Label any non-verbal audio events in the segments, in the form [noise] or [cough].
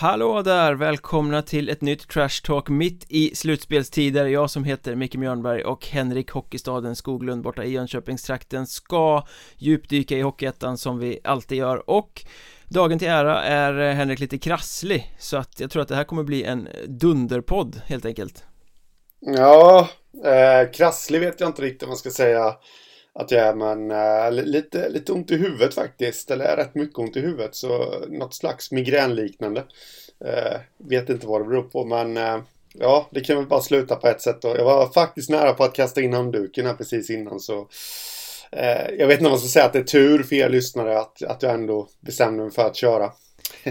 Hallå där! Välkomna till ett nytt Trash Talk mitt i slutspelstider. Jag som heter Micke Mjörnberg och Henrik Hockeystaden Skoglund borta i Jönköpingstrakten ska djupdyka i Hockeyettan som vi alltid gör. Och Dagen till ära är Henrik lite krasslig så att jag tror att det här kommer bli en dunderpodd helt enkelt. Ja, eh, krasslig vet jag inte riktigt vad man ska säga att jag är, men äh, lite, lite ont i huvudet faktiskt. Eller rätt mycket ont i huvudet. Så något slags migränliknande. Äh, vet inte vad det beror på, men äh, ja, det kan väl bara sluta på ett sätt. Då. Jag var faktiskt nära på att kasta in handduken här precis innan, så jag vet inte om man ska säga att det är tur för er lyssnare att, att jag ändå bestämde mig för att köra.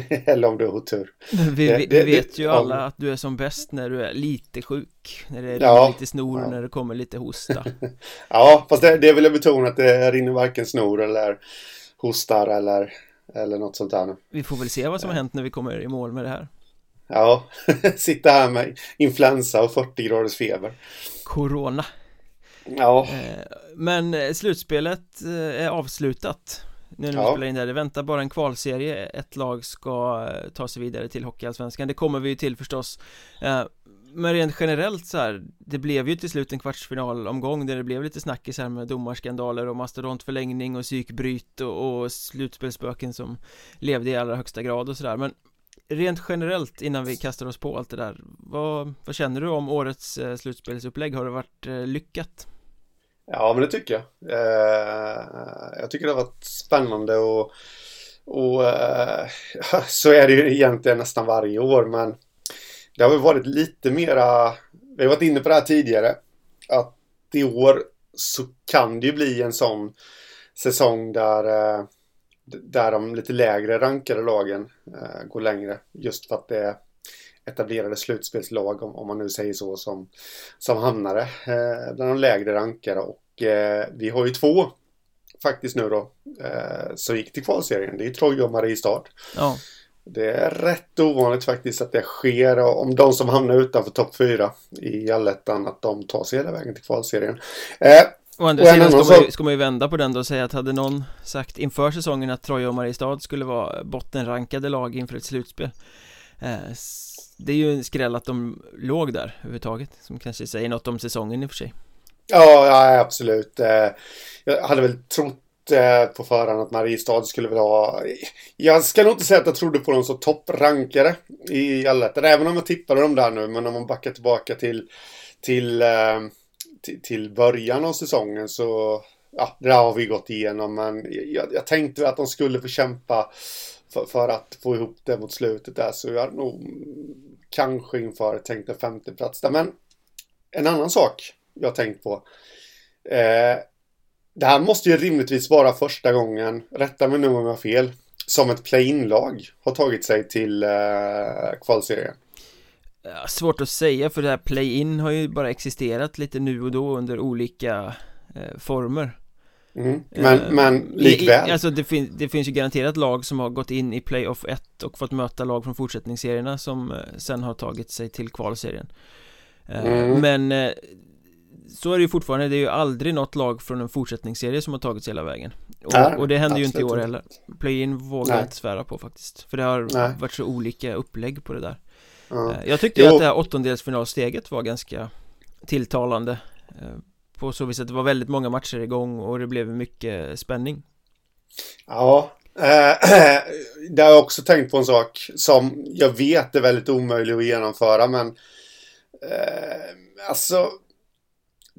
[laughs] Eller om du har otur. Vi, vi, vi vet ju alla ja. att du är som bäst när du är lite sjuk. När det är ja, lite snor och när det kommer lite hosta. [laughs] Ja, fast det, det vill jag betona att det rinner varken snor eller hostar eller, eller något sånt där Vi får väl se vad som har hänt när vi kommer i mål med det här. Ja, [laughs] sitta här med influensa och 40 graders feber. Corona. Ja. Eh, Men eh, slutspelet eh, är avslutat nu när vi ja. spelar in det här, det väntar bara en kvalserie Ett lag ska eh, ta sig vidare till Hockeyallsvenskan Det kommer vi ju till förstås eh, Men rent generellt så här Det blev ju till slut en kvartsfinalomgång där det blev lite snackis här med domarskandaler och mastodontförlängning och psykbryt och, och slutspelsspöken som levde i allra högsta grad och sådär Men rent generellt innan vi kastar oss på allt det där Vad, vad känner du om årets eh, slutspelsupplägg? Har det varit lyckat? Ja, men det tycker jag. Eh, jag tycker det har varit spännande och, och eh, [laughs] så är det ju egentligen nästan varje år, men det har väl varit lite mera, vi har varit inne på det här tidigare, att i år så kan det ju bli en sån säsong där, eh, där de lite lägre rankade lagen eh, går längre, just för att det är etablerade slutspelslag, om, om man nu säger så, som, som hamnade eh, bland de lägre rankade. Och eh, vi har ju två faktiskt nu då eh, som gick till kvalserien. Det är Troja och Mariestad. Ja. Det är rätt ovanligt faktiskt att det sker om de som hamnar utanför topp fyra i allettan att de tar sig hela vägen till kvalserien. Eh, Å andra sidan ska, man ju, ska man ju vända på den då och säga att hade någon sagt inför säsongen att Troja och Mariestad skulle vara bottenrankade lag inför ett slutspel Eh, det är ju en skräll att de låg där överhuvudtaget Som kanske säger något om säsongen i och för sig. Ja, ja absolut. Eh, jag hade väl trott eh, på förhand att Mariestad skulle vilja ha Jag ska nog inte säga att jag trodde på dem som topprankare i allettan Även om jag tippade dem där nu Men om man backar tillbaka till Till till, början av säsongen så Ja, det där har vi gått igenom men jag, jag tänkte att de skulle få kämpa för, för, att få ihop det mot slutet där så jag nog kanske inför tänkt en plats där. Men en annan sak jag tänkt på. Eh, det här måste ju rimligtvis vara första gången, rätta mig nu om jag har fel, som ett play-in-lag har tagit sig till eh, kvalserien. Svårt att säga för det här play-in har ju bara existerat lite nu och då under olika eh, former Mm. Men, uh, men likväl. I, alltså det, fin det finns ju garanterat lag som har gått in i playoff 1 och fått möta lag från fortsättningsserierna som uh, sen har tagit sig till kvalserien. Uh, mm. Men så är det ju fortfarande, det är ju aldrig något lag från en fortsättningsserie som har tagit sig hela vägen. Och, Nej, och det händer ju inte i år heller. Play-in vågar jag inte svära på faktiskt. För det har Nej. varit så olika upplägg på det där. Jag tyckte ju att det här åttondelsfinalsteget var ganska tilltalande på så vis att det var väldigt många matcher igång och det blev mycket spänning. Ja, eh, [clears throat] det har jag också tänkt på en sak som jag vet är väldigt omöjlig att genomföra men eh, alltså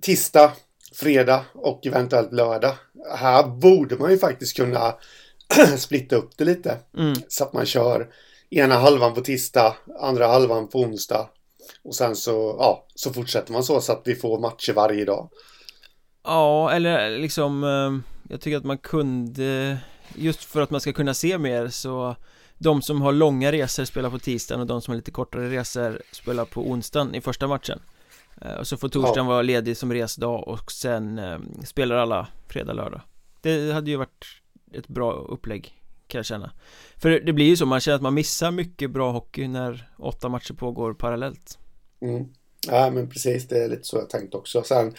tisdag, fredag och eventuellt lördag. Här borde man ju faktiskt kunna [clears throat] splitta upp det lite. Mm. Så att man kör ena halvan på tisdag, andra halvan på onsdag och sen så, ja, så fortsätter man så så att vi får matcher varje dag. Ja, eller liksom eh, Jag tycker att man kunde Just för att man ska kunna se mer så De som har långa resor spelar på tisdagen och de som har lite kortare resor spelar på onsdagen i första matchen eh, Och så får torsdagen ja. vara ledig som resdag och sen eh, spelar alla fredag, lördag Det hade ju varit ett bra upplägg kan jag känna För det blir ju så, man känner att man missar mycket bra hockey när åtta matcher pågår parallellt mm. Ja men precis, det är lite så jag tänkt också Sen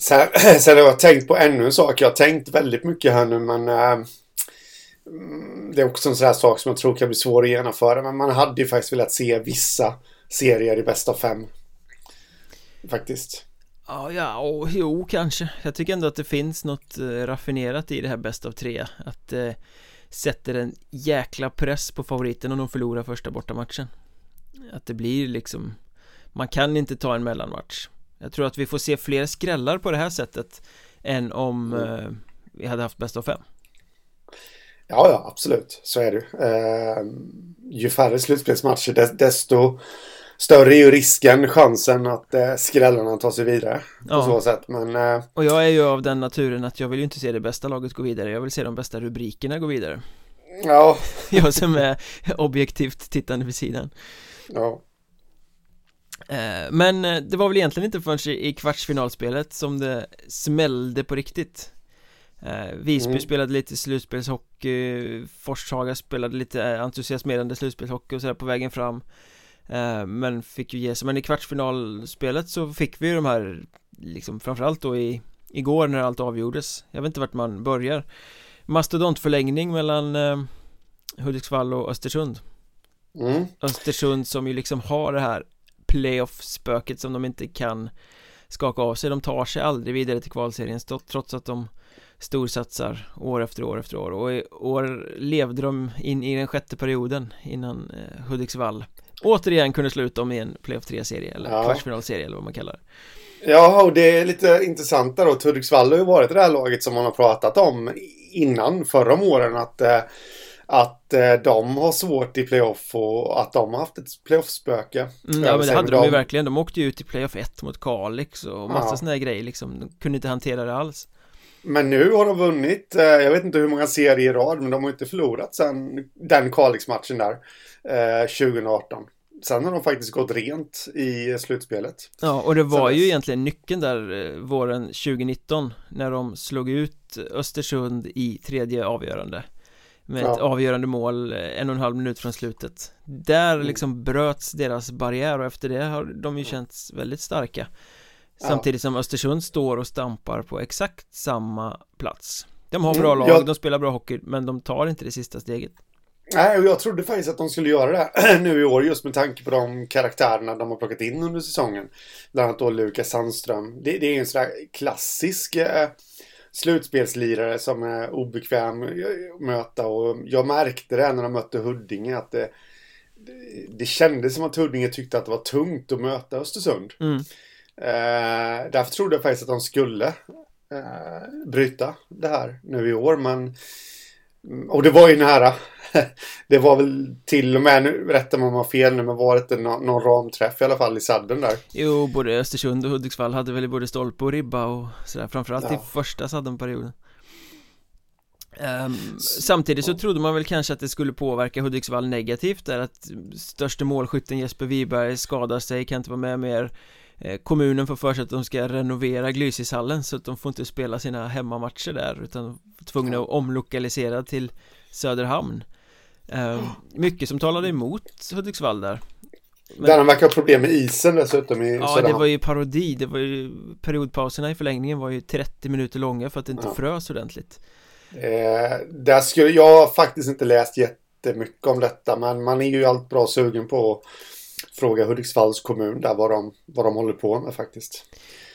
Sen, [clears throat] sen har jag tänkt på ännu en sak. Jag har tänkt väldigt mycket här nu men äh, det är också en sån här sak som jag tror kan bli svår att genomföra. Men man hade ju faktiskt velat se vissa serier i bästa av fem. Faktiskt. Ja, ja, och, jo kanske. Jag tycker ändå att det finns något eh, raffinerat i det här bäst av tre Att eh, sätter en jäkla press på favoriten om de förlorar första bortamatchen. Att det blir liksom Man kan inte ta en mellanmatch. Jag tror att vi får se fler skrällar på det här sättet Än om mm. eh, vi hade haft bäst av fem. Ja, ja, absolut. Så är det eh, Ju färre slutspelsmatcher desto större är ju risken, chansen att eh, skrällarna tar sig vidare på ja. så sätt. Men, eh, och jag är ju av den naturen att jag vill ju inte se det bästa laget gå vidare. Jag vill se de bästa rubrikerna gå vidare. Ja. [laughs] jag som är objektivt tittande vid sidan. Ja. Eh, men eh, det var väl egentligen inte förrän i kvartsfinalspelet som det smällde på riktigt eh, Visby mm. spelade lite slutspelshockey Forshaga spelade lite entusiasmerande slutspelshockey och sådär på vägen fram men fick ju ge sig, men i kvartsfinalspelet så fick vi ju de här Liksom framförallt då i Igår när allt avgjordes. Jag vet inte vart man börjar. Mastodontförlängning mellan eh, Hudiksvall och Östersund. Mm. Östersund som ju liksom har det här Playoff-spöket som de inte kan Skaka av sig, de tar sig aldrig vidare till kvalserien Trots att de storsatsar år efter år efter år. Och i år levde de in i den sjätte perioden innan eh, Hudiksvall återigen kunde sluta om i en playoff 3-serie eller ja. kvartsfinalserie eller vad man kallar det. Ja, och det är lite intressant där då. Hudiksvall har ju varit det här laget som man har pratat om innan förra åren att eh, att eh, de har svårt i playoff och att de har haft ett playoff-spöke mm, Ja men det hade de, de ju verkligen, de åkte ju ut i playoff 1 mot Kalix och massa ja. sådana här grejer liksom, de kunde inte hantera det alls Men nu har de vunnit, eh, jag vet inte hur många serier i rad, men de har inte förlorat sen den Kalix-matchen där eh, 2018 sen har de faktiskt gått rent i slutspelet. Ja, och det var ju egentligen nyckeln där eh, våren 2019 när de slog ut Östersund i tredje avgörande. Med ja. ett avgörande mål eh, en och en halv minut från slutet. Där mm. liksom bröts deras barriär och efter det har de ju känts väldigt starka. Samtidigt som Östersund står och stampar på exakt samma plats. De har bra mm, lag, jag... de spelar bra hockey men de tar inte det sista steget Nej, och jag trodde faktiskt att de skulle göra det [clears throat] nu i år just med tanke på de karaktärerna de har plockat in under säsongen. Bland annat då Lukas Sandström. Det, det är en sån där klassisk eh, slutspelslirare som är obekväm att möta och jag märkte det när de mötte Huddinge att det, det, det kändes som att Huddinge tyckte att det var tungt att möta Östersund. Mm. Eh, därför trodde jag faktiskt att de skulle eh, bryta det här nu i år men och det var ju nära. [laughs] det var väl till och med, nu rättar man mig fel nu, men var det någon, någon ramträff i alla fall i sadden där? Jo, både Östersund och Hudiksvall hade väl både stolpe och ribba och sådär, framförallt ja. i första saddenperioden. Um, samtidigt så trodde man väl kanske att det skulle påverka Hudiksvall negativt där att största målskytten Jesper Wiberg skadar sig, kan inte vara med mer eh, Kommunen får för sig att de ska renovera Glysishallen så att de får inte spela sina hemmamatcher där utan tvungna att omlokalisera till Söderhamn eh, Mycket som talade emot Hudiksvall där. Men, där han verkar ha problem med isen dessutom i Ja, Söderhamn. det var ju parodi, det var ju Periodpauserna i förlängningen var ju 30 minuter långa för att det inte ja. frös ordentligt. Eh, Där skulle jag faktiskt inte läst jättemycket om detta Men man är ju allt bra sugen på att Fråga Hudiksvalls kommun där vad de, vad de håller på med faktiskt.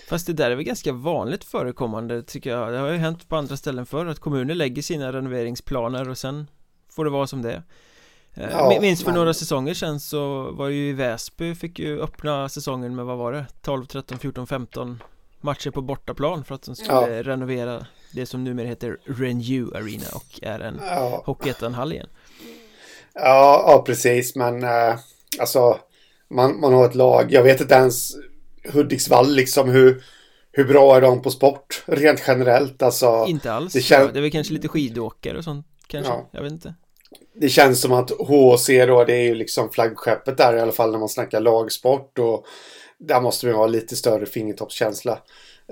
Fast det där är väl ganska vanligt förekommande tycker jag. Det har ju hänt på andra ställen förr att kommuner lägger sina renoveringsplaner och sen får det vara som det är ja, Minst för men... några säsonger sen så var ju i Väsby fick ju öppna säsongen med vad var det? 12, 13, 14, 15 matcher på bortaplan för att de skulle ja. renovera det som numera heter Renew Arena och är en ja. Hockeyettan-hall igen Ja, ja precis men äh, alltså man, man har ett lag, jag vet inte ens Hudiksvall liksom hur, hur bra är de på sport rent generellt alltså Inte alls, det, kän... det är väl kanske lite skidåkare och sånt kanske, ja. jag vet inte Det känns som att HC då, det är ju liksom flaggskeppet där i alla fall när man snackar lagsport och där måste vi ha lite större fingertoppskänsla.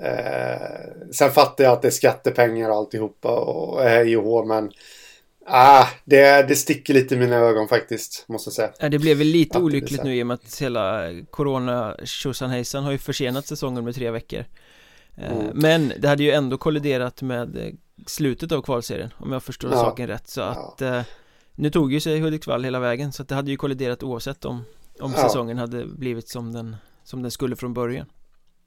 Eh, sen fattar jag att det är skattepengar och alltihopa och hej och hå, men Ah, det, det sticker lite i mina ögon faktiskt, måste jag säga. Ja, det blev väl lite att olyckligt nu i och med att hela corona har ju försenat säsongen med tre veckor. Eh, mm. Men det hade ju ändå kolliderat med slutet av kvalserien Om jag förstår Ja. saken rätt Så att eh, Nu tog ju sig Hudiksvall hela vägen Så det hade ju kolliderat oavsett om Om Ja. säsongen hade blivit som den Som den skulle från början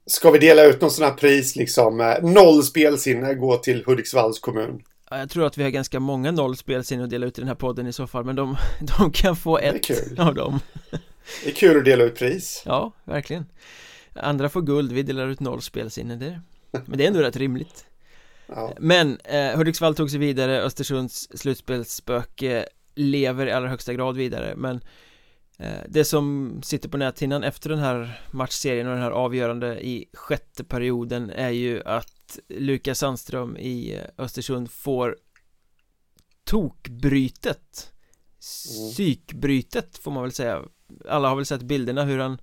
Ska vi dela ut någon sån här pris liksom? eh, Noll spelsinne går till Hudiksvalls kommun. Ja, Jag tror att vi har ganska många nollspelsinne att dela ut i den här podden i så fall Men de, [laughs] de kan få ett kul. av dem Det är kul att dela ut pris. Ja, verkligen Andra får guld, vi delar ut nollspelsinne det Men det är ändå rätt rimligt Ja. Men eh, Hudiksvall tog sig vidare, Östersunds slutspelsspöke lever i allra högsta grad vidare Men eh, det som sitter på näthinnan efter den här matchserien och den här avgörande i sjätte perioden är ju att Lukas Sandström i Östersund får tokbrytet. Psykbrytet får man väl säga. Alla har väl sett bilderna hur han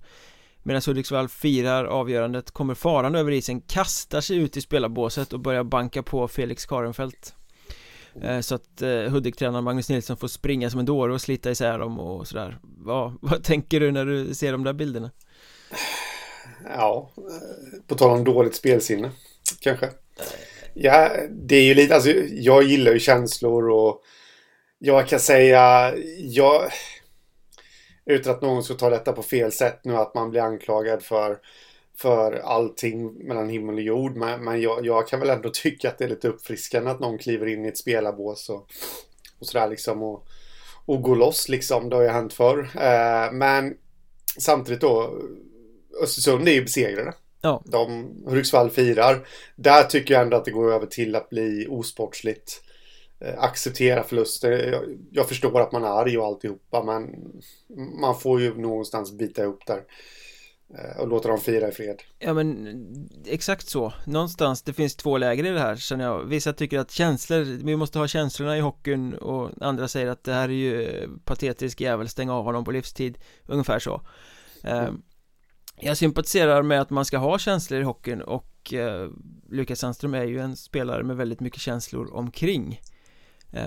Medan Hudiksvall firar avgörandet Kommer farande över isen Kastar sig ut i spelarbåset och börjar banka på Felix Karenfält Eh, Eh, så att eh, Hudik-tränaren Magnus Nilsson får springa som en dåre och slita isär dem och sådär vad, vad [laughs] tänker du när du ser de där bilderna? Ja, eh, på tal om dåligt spelsinne, kanske. Ja, det är ju lite, alltså jag gillar ju känslor och jag kan säga, jag, utan att någon ska ta detta på fel sätt nu, att man blir anklagad för, för allting mellan himmel och jord, men, men jag, jag kan väl ändå [laughs] tycka att det är lite uppfriskande att någon kliver in i ett spelarbås och, och sådär liksom och, och går loss liksom, det har ju hänt förr. Eh, men samtidigt då, Östersund är ju besegrade. Ja, De, Hudiksvall firar. Där tycker jag ändå att det går över till att bli osportsligt. Eh, acceptera förluster. Jag, jag förstår att man är arg och alltihopa, men man får ju någonstans bita ihop där. Eh, och låta dem fira i fred. ja men exakt så. Någonstans, det finns två läger i det här känner jag. Vissa tycker att känslor, vi måste ha känslorna i hockeyn och andra säger att det här är ju patetisk jävel, stäng av honom på livstid. Ungefär så. Eh, Jag sympatiserar med att man ska ha känslor i hockeyn och eh, Lukas Sandström är ju en spelare med väldigt mycket känslor omkring.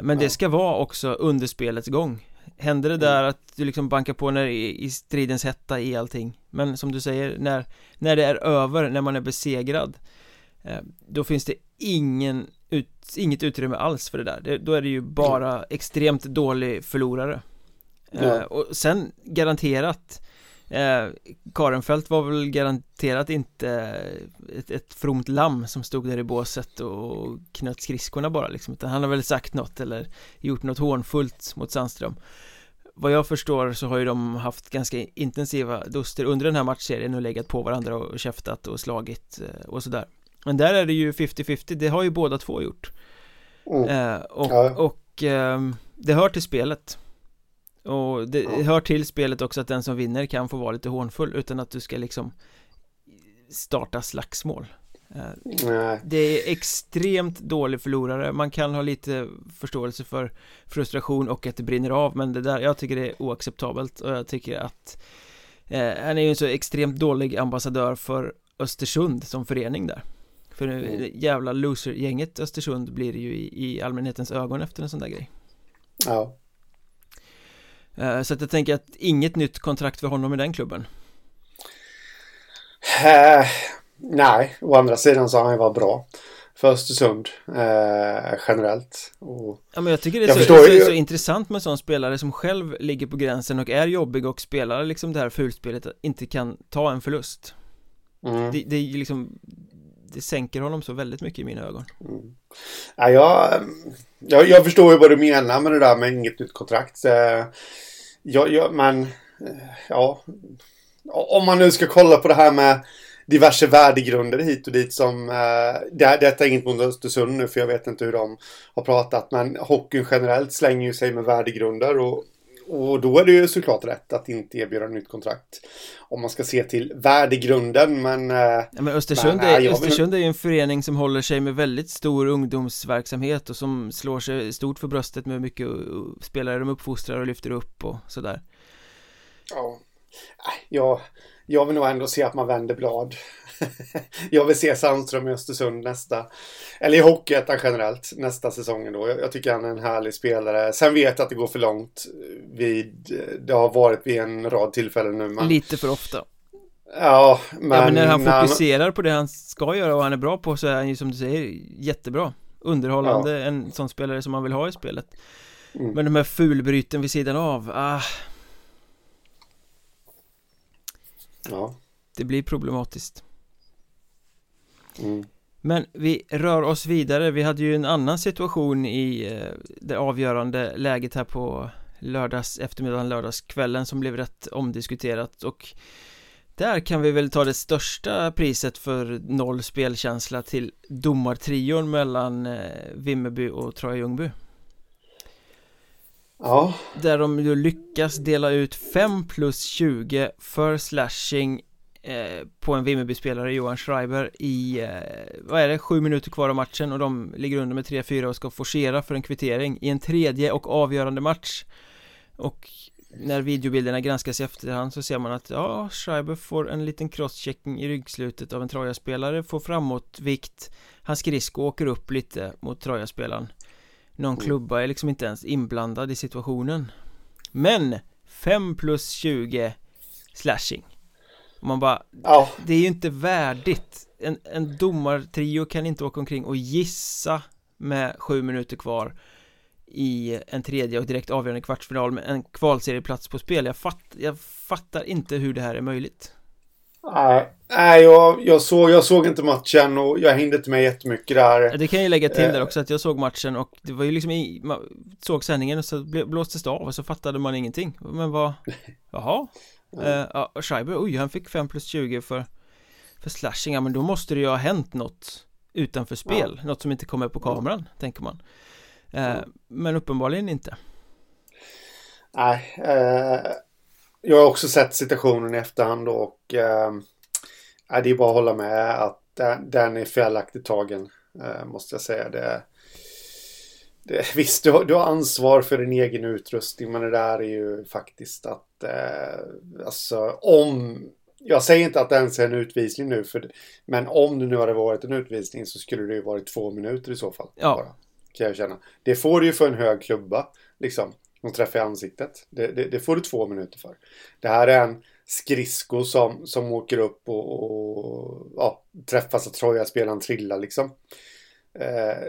Men det Ja. ska vara också under spelets gång Händer det där att du liksom bankar på när i, stridens hetta i allting? Men som du säger, när, när det är över, när man är besegrad eh, Då finns det ingen ut, inget utrymme alls för det där. Det, Då är det ju bara extremt dålig förlorare. Eh, Ja. Och sen garanterat Eh, Karenfält var väl garanterat inte ett, ett fromt lamm som stod där i båset och knöt skridskorna bara liksom. Utan han har väl sagt något eller gjort något hånfullt mot Sandström. Vad jag förstår så har ju de haft ganska intensiva duster under den här matchserien och legat på varandra och käftat och slagit eh, och sådär. Men där är det ju 50-50, det har ju båda två gjort. Mm. Eh, och Ja. och ehm, det hör till spelet Och det hör till spelet också att den som vinner kan få vara lite hånfull utan att du ska liksom starta slagsmål Eh, Nej. Det är extremt dålig förlorare, man kan ha lite förståelse för frustration och att det brinner av men det där, jag tycker det är oacceptabelt och jag tycker att eh, Han är ju en så extremt dålig ambassadör för Östersund som förening där För nu, Mm. jävla loser-gänget Östersund blir ju i, i allmänhetens ögon efter en sån där grej Ja. Eh, Så att jag tänker att inget nytt kontrakt för honom i den klubben Eh, nej, å andra sidan så har han ju varit bra för Östersund eh, generellt. Och, Ja men jag tycker det är så, så, ju- så intressant med en sån spelare som själv ligger på gränsen och är jobbig och spelar liksom det här fulspelet inte kan ta en förlust mm. det, det är liksom det sänker honom så väldigt mycket i mina ögon. Mm. Ja, jag, jag, jag förstår ju vad du menar med det där med inget nytt kontrakt. Eh, Ja, ja, men eh, ja, om man nu ska kolla på det här med diverse värdegrunder hit och dit som, eh, det, detta är inget mot Östersund nu för jag vet inte hur de har pratat, men hockeyn generellt slänger ju sig med värdegrunder och, och då är det ju såklart rätt att inte erbjuda nytt kontrakt. Om man ska se till värdegrunden, men eh, ja, men Östersund, Men, nej, är, jag vill- Östersund är ju en förening som håller sig med väldigt stor ungdomsverksamhet och som slår sig stort för bröstet med mycket spelare de uppfostrar och lyfter upp och sådär Ja. Nej, Jag, vill nog ändå se att man vänder blad. [laughs] jag vill se Sandström i Östersund nästa, eller i Hockeyettan generellt, nästa säsongen då. Jag, jag tycker han är en härlig spelare. Sen vet jag att det går för långt vid, det har varit vid en rad tillfällen nu. Men, Lite för ofta ja, men, Ja men när han när fokuserar på det han ska göra och han är bra på så är han ju som du säger jättebra underhållande ja. En sån spelare som man vill ha i spelet mm. Men de här fulbryten vid sidan av, ah Ja. Det blir problematiskt. Mm. Men vi rör oss vidare, vi hade ju en annan situation i eh, det avgörande läget här på lördags eftermiddagen, lördagskvällen som blev rätt omdiskuterat. Och där kan vi väl ta det största priset för noll spelkänsla till domartrion mellan eh, Vimmerby och Troja Ljungby Ja. Där de ju lyckas dela ut 5 plus 20 för slashing eh, på en Vimmerby-spelare, Johan Schreiber i, eh, vad är det, 7 minuter kvar av matchen och de ligger under med 3-4 och ska forcera för en kvittering i en tredje och avgörande match. Och när videobilderna granskas i efterhand så ser man att ja, Schreiber får en liten crosschecking i ryggslutet av en Troja-spelare, får framåtvikt. Hans skridsko åker upp lite mot Troja-spelaren. Någon Mm. klubba är liksom inte ens inblandad i situationen. Men 5 plus 20 slashing. Och man bara, Ja. det är ju inte värdigt. En, en domartrio kan inte åka omkring och gissa med sju minuter kvar i en tredje och direkt avgörande kvartsfinal med en kvalserieplats på spel. Jag, fatt, jag fattar inte hur det här är möjligt Nej, jag, jag, såg, jag såg inte matchen och jag hängde inte med jättemycket där. Det kan jag lägga till där Eh. också att jag såg matchen och det var ju liksom i, man såg sändningen och så blåstes det av och så fattade man ingenting. Men vad, [laughs] jaha? Ja, Schreiber, oj han fick 5 plus 20 för För slashing, ja men då måste det ju ha hänt något Utanför spel, något som inte kommer på kameran, tänker man. Eh, Men uppenbarligen inte. Nej, eh, jag har också sett situationen i efterhand och eh, det är bara att hålla med att den är felaktigt tagen. Eh, måste jag säga. Det, det, [laughs] visst, du har, du har ansvar för din egen utrustning men det där är ju faktiskt att eh, alltså om jag säger inte att det ens är en utvisning nu för, men om det nu hade varit en utvisning så skulle det ju varit två minuter i så fall. Ja. Bara, kan jag känna. Det får du ju för en hög klubba liksom. Och träffa i ansiktet. Det, det, det får du två minuter för. Det här är en skridsko som, som åker upp och, och ja, träffas av Troja-spelaren trillar liksom. Eh,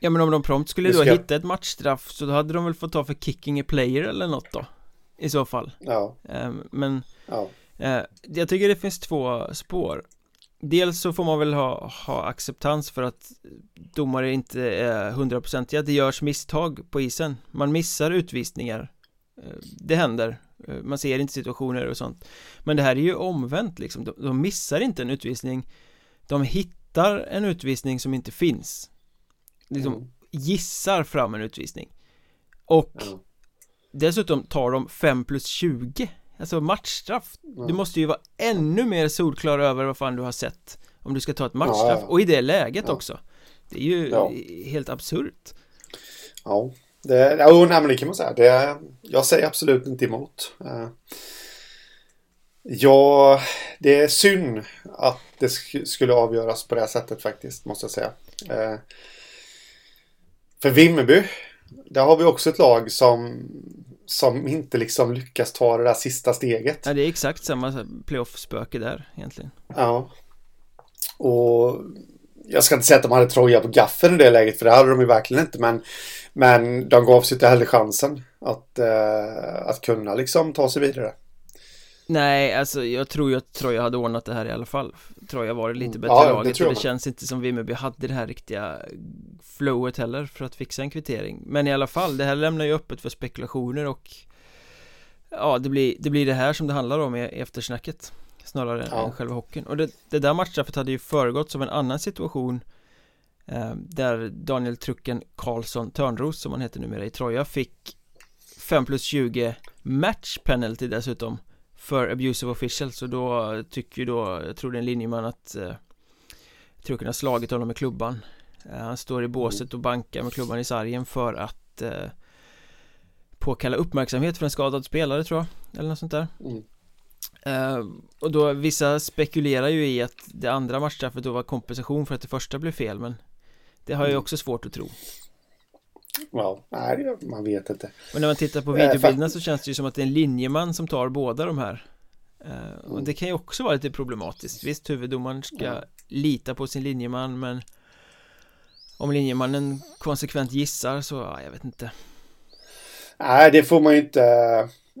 Ja men om de prompt skulle Det då ska- hitta ett matchstraff så då hade de väl fått ta för kicking a player eller något då I så fall ja, eh, Men ja. Eh, jag tycker det finns två spår Dels så får man väl ha, ha acceptans för att domare inte är hundraprocentiga. Det görs misstag på isen. Man missar utvisningar. Eh, Det händer. Eh, Man ser inte situationer och sånt. Men det här är ju omvänt liksom. De, de missar inte en utvisning. De hittar en utvisning som inte finns. Liksom Mm. gissar fram en utvisning. Och Ja. Dessutom tar de 5 plus 20 Alltså matchstraff. Du måste ju vara ännu mer solklar över vad fan du har sett Om du ska ta ett matchstraff och i det läget också Det är ju helt absurt Ja, det, ja nej, men det kan man säga. Det, jag säger absolut inte emot. Eh, Ja, det är synd att det sk- skulle avgöras på det här sättet faktiskt, måste jag säga. Eh, För Vimmerby, där har vi också ett lag som, som inte liksom lyckas ta det där sista steget. Ja det är exakt samma playoff-spöke där egentligen Ja. Och jag ska inte säga att de hade Troja på gaffeln i det läget, för det hade de ju verkligen inte. Men, men de gav sig inte heller chansen att, eh, att kunna liksom ta sig vidare. Nej, alltså jag tror ju att Troja hade ordnat det här i alla fall. Troja var det lite Mm. bättre Ja, det laget tror och det känns inte som Vimmerby hade det här riktiga flowet heller för att fixa en kvittering. Men i alla fall, det här lämnar ju öppet för spekulationer och Ja, det blir det, blir det här som det handlar om i eftersnacket Snarare Ja. än själva hockeyn. Och det, det där matchstraffet hade ju föregått av en annan situation eh, Där Daniel Trucken Karlsson Törnros som han heter numera i Troja fick 5 plus 20 match penalty dessutom för abusive official så då tycker ju då, jag tror det är en linjeman att eh, Trucken har slagit honom med klubban eh, Han står i båset och bankar med klubban i sargen för att eh, Påkalla uppmärksamhet för en skadad spelare tror jag Eller något sånt där Mm. eh, Och då vissa spekulerar ju i att det andra matchstraffet då var kompensation för att det första blev fel men Det har jag ju Mm. också svårt att tro Ja, nej, man vet inte. Och när man tittar på Eh, videobilderna så känns det ju som att det är en linjeman som tar båda de här. Eh, Och Mm. det kan ju också vara lite problematiskt. Visst, huvuddomaren ska lita på sin linjeman men Om linjemannen konsekvent gissar så, ja, jag vet inte. Nej, det får man ju inte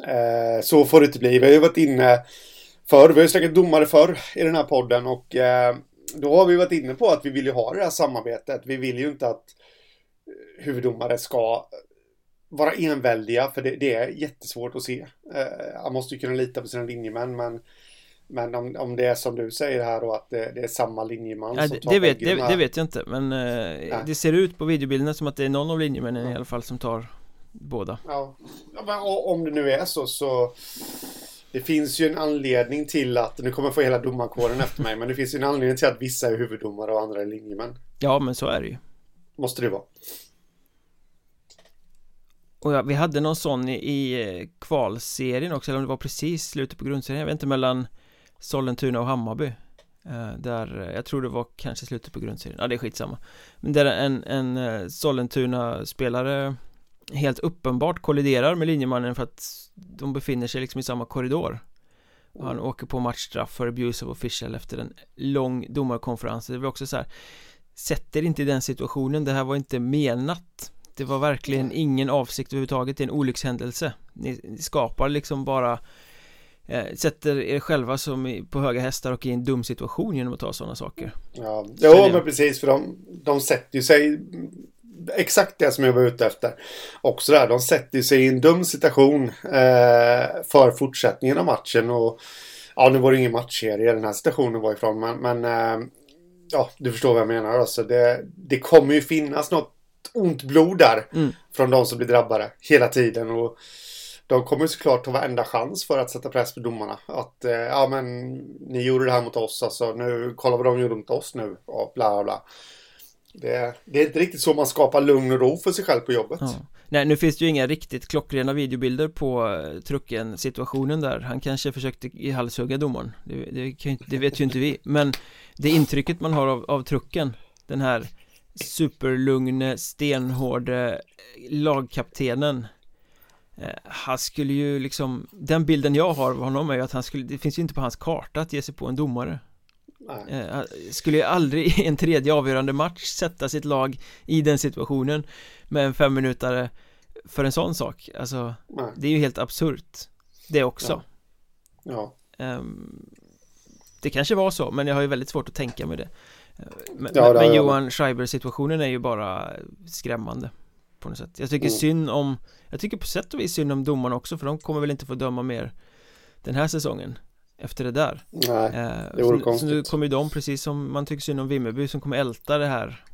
eh, Så får det inte bli, vi har ju varit inne Förr, vi har ju snackat domare förr i den här podden och Då har vi varit inne på att vi vill ju ha det här samarbetet, vi vill ju inte att Huvuddomare ska vara enväldiga, för det, det är jättesvårt att se. Eh, man måste ju kunna lita på sina linjemän, men men om, om det är som du säger här då att det, det är samma linjeman ja, som tar det, vet, det, det, vet jag inte men eh, det ser ut på videobilderna som att det är någon av linjemännen ja. i alla fall som tar båda. Ja, ja men om det nu är så så Det finns ju en anledning till att, nu kommer jag få hela domarkåren efter mig Men det finns ju en anledning till att vissa är huvuddomare och andra är linjemän. Ja men så är det ju Måste det vara. Och ja, vi hade någon sån i, i eh, kvalserien också, eller om det var precis slutet på grundserien, jag vet inte mellan Sollentuna och Hammarby. Eh, Där, eh, jag tror det var kanske slutet på grundserien, ja det är skitsamma. Men där en, en Sollentuna-spelare helt uppenbart kolliderar med linjemannen för att de befinner sig liksom i samma korridor. Och han åker på matchstraff för abuse of official efter en lång domarkonferens. Det var också så här Sätter inte i den situationen, det här var inte menat det var verkligen ingen avsikt överhuvudtaget, det är en olyckshändelse. Ni, ni skapar liksom bara eh, Sätter er själva som på höga hästar och i en dum situation genom att ta sådana saker. Ja, jo, men precis för de, de sätter ju sig Exakt det som jag var ute efter. Också där, de sätter sig i en dum situation eh, För fortsättningen av matchen. Och Ja, nu var det ingen matchserie den här situationen var ifrån men, men eh, Ja, du förstår vad jag menar alltså det, det kommer ju finnas något ont blod där. Mm. Från de som blir drabbade hela tiden. Och de kommer såklart ta varenda chans för att sätta press på domarna. Att eh, ja men ni gjorde det här mot oss alltså. Nu kolla vad de gjorde mot oss nu. Och bla bla bla. Det, det, är inte riktigt så man skapar lugn och ro för sig själv på jobbet. Ja. Nej, nu finns det ju inga riktigt klockrena videobilder på eh, trucken situationen där. Han kanske försökte i halshugga domaren. Det, det, det, vet ju inte vi. Men det intrycket man har av, av trucken, den här superlugne, stenhårde eh, lagkaptenen eh, han skulle ju liksom Den bilden jag har av honom är ju att han skulle Det finns ju inte på hans karta att ge sig på en domare Nej. Eh, skulle ju aldrig [laughs] i en tredje avgörande match sätta sitt lag i den situationen Med en femminutare För en sån sak Alltså Nej. Det är ju helt absurt Det också Ja, ja. Um, Det kanske var så men jag har ju väldigt svårt att tänka mig det men, ja, men Johan Schreiber situationen är ju bara skrämmande På något sätt Jag tycker mm. synd om Jag tycker på sätt och vis synd om domarna också för de kommer väl inte få döma mer Den här säsongen Efter det där. Nej, eh, det vore så, konstigt Så nu kommer de precis som man tycker synd om Vimmerby som kommer älta det här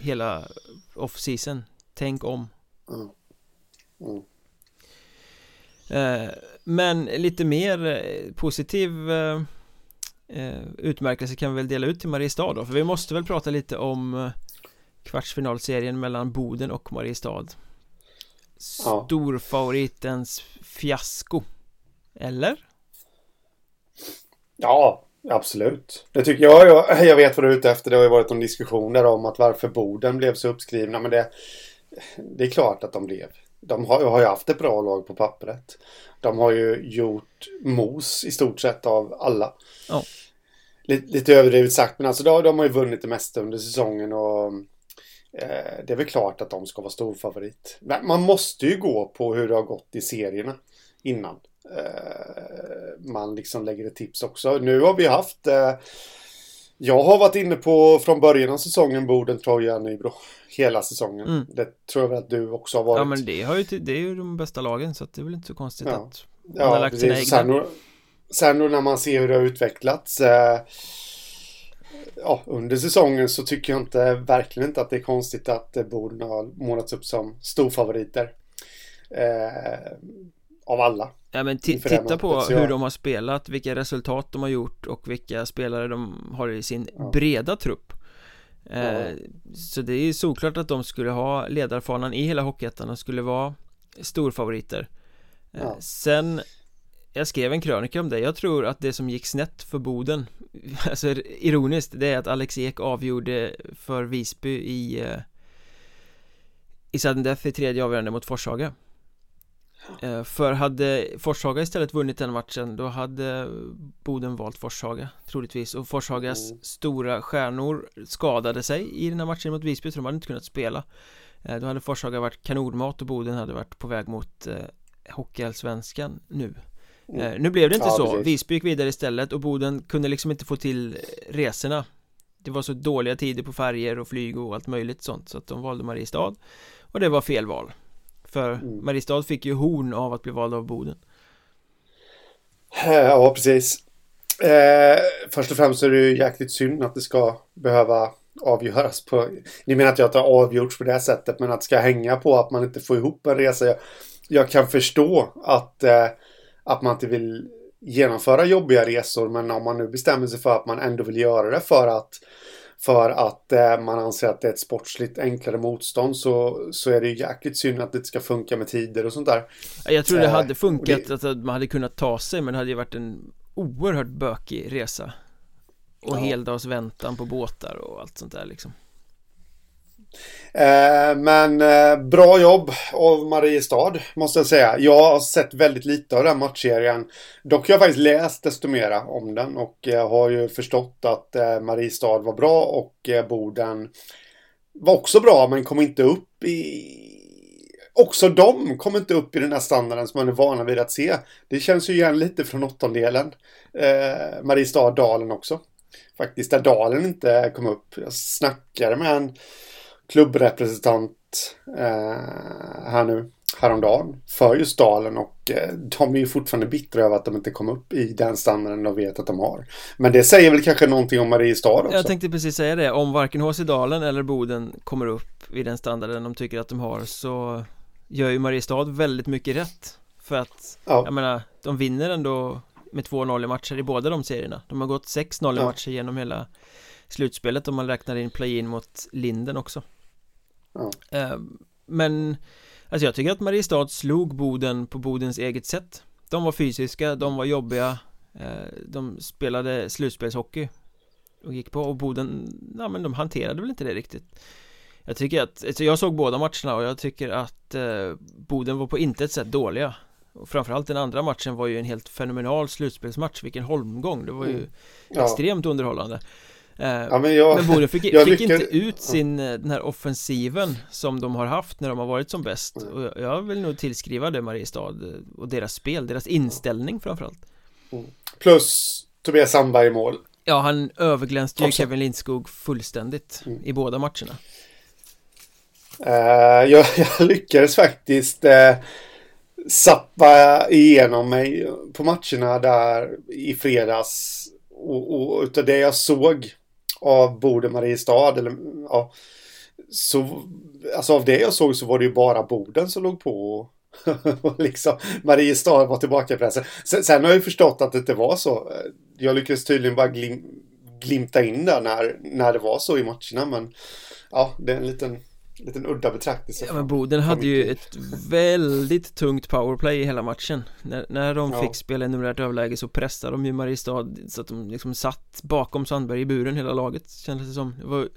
Hela off-season. Tänk om. Mm. Mm. Eh, men lite mer eh, positiv eh, utmärkelse kan vi väl dela ut till Mariestad då För vi måste väl prata lite om Kvartsfinalserien mellan Boden och Mariestad. Storfavoritens fiasko. Eller? Ja, absolut Det tycker jag, jag, jag vet vad du är ute efter Det har ju varit en diskussion där om att varför Boden blev så uppskrivna Men det Det är klart att de blev de har, har ju haft ett bra lag på pappret. De har ju gjort mos i stort sett av alla. Ja lite, lite överdrivet sagt, men alltså de, de har ju vunnit det mesta under säsongen och eh, det är väl klart att de ska vara storfavorit. Man måste ju gå på hur det har gått i serierna innan. Eh, man liksom lägger ett tips också. Nu har vi haft eh, jag har varit inne på från början av säsongen Boden, Troja, Nybro. Hela säsongen. Mm. Det tror jag väl att du också har varit. Ja men det, har ju, det är ju de bästa lagen så det är väl inte så konstigt ja. att man ja, har lagt sina egna. Sen då när man ser hur det har utvecklats eh, ja, under säsongen så tycker jag inte, verkligen inte att det är konstigt att eh, Boden har målats upp som storfavoriter. Eh, av alla. Ja men titta på hur de har spelat, vilka resultat de har gjort och vilka spelare de har i sin ja. breda trupp. Eh, ja. Så det är ju såklart att de skulle ha ledarfanan i hela Hockeyettan och skulle vara storfavoriter. Eh, ja. Sen jag skrev en krönika om det, jag tror att det som gick snett för Boden [laughs] Alltså ironiskt, det är att Alex Ek avgjorde för Visby i eh, I sudden death i tredje avgörande mot Forshaga Eh, för hade Forshaga istället vunnit den matchen då hade Boden valt Forshaga troligtvis. Och Forshagas mm. stora stjärnor skadade sig i den här matchen mot Visby så de hade inte kunnat spela. Eh, Då hade Forshaga varit kanonmat och Boden hade varit på väg mot eh, Hockeyallsvenskan nu. Mm. Nu blev det inte ja, så, precis. Visby gick vidare istället och Boden kunde liksom inte få till resorna. Det var så dåliga tider på färger och flyg och allt möjligt sånt så att de valde Mariestad. Och det var fel val för mm. Mariestad fick ju horn av att bli vald av Boden. Eh, Ja, precis. Eh, Först och främst är det ju jäkligt synd att det ska behöva avgöras på Ni menar att jag har avgjorts på det sättet men att det ska hänga på att man inte får ihop en resa. Jag, jag kan förstå att eh, Att man inte vill genomföra jobbiga resor men om man nu bestämmer sig för att man ändå vill göra det för att för att eh, man anser att det är ett sportsligt enklare motstånd så, så är det ju jäkligt synd att det inte ska funka med tider och sånt där. Jag tror det hade eh, funkat det... att man hade kunnat ta sig men det hade ju varit en oerhört bökig resa. Och ja. heldagsväntan på båtar och allt sånt där liksom. Eh, men eh, bra jobb av Mariestad måste jag säga. Jag har sett väldigt lite av den matchserien. Dock har jag faktiskt läst desto mera om den och jag har ju förstått att eh, Mariestad var bra och eh, Boden var också bra men kom inte upp i... Också de kom inte upp i den här standarden som man är vana vid att se. Det känns ju igen lite från åttondelen. Eh, Mariestad-Dalen också. Faktiskt där Dalen inte kom upp. Jag snackade med en klubbrepresentant eh, här nu häromdagen för just Dalen och eh, de är ju fortfarande bittra över att de inte kom upp i den standarden de vet att de har. Men det säger väl kanske någonting om Mariestad också? Jag tänkte precis säga det, om varken HC Dalen eller Boden kommer upp i den standarden de tycker att de har så gör ju Mariestad väldigt mycket rätt. För att, ja. jag menar, de vinner ändå med 2-0 i matcher i båda de serierna. De har gått 6-0 i ja. matcher genom hela slutspelet om man räknar in play-in mot Linden också. Ja. Ehm, men Alltså jag tycker att Mariestad slog Boden på Bodens eget sätt. De var fysiska, de var jobbiga. Eh, De spelade slutspelshockey Och gick på och Boden Ja men de hanterade väl inte det riktigt. Jag tycker att, alltså jag såg båda matcherna och jag tycker att eh, Boden var på intet sätt dåliga. Och framförallt den andra matchen var ju en helt fenomenal slutspelsmatch. Vilken holmgång, det var ju mm. ja. extremt underhållande ja, men, jag, men Boden fick, [laughs] fick lyckades... inte ut sin, eh, den här offensiven som de har haft när de har varit som bäst. Mm. och jag vill nog tillskriva det Mariestad eh, och deras spel, deras inställning framförallt. Mm. Plus Tobias Sandberg i mål. Ja, han överglänste ju Kevin Lindskog fullständigt mm. i båda matcherna. Uh, jag, [laughs] jag, lyckades faktiskt uh, sappa igenom mig på matcherna där i fredags. Och, och utav det jag såg av Boden Mariestad eller ja så alltså av det jag såg så var det ju bara Boden som låg på [laughs] och liksom Mariestad var tillbaka i pressen. Sen, sen, har jag ju förstått att det inte var så. Jag lyckades tydligen bara glim, glimta in där när, när det var så i matcherna men ja, det är en liten liten udda betraktelse Ja men Boden hade ju ett väldigt tungt powerplay i hela matchen. När, när de ja. fick spela i numerärt överläge så pressade de ju Mariestad så att de liksom satt bakom Sandberg i buren hela laget kändes det som. Det var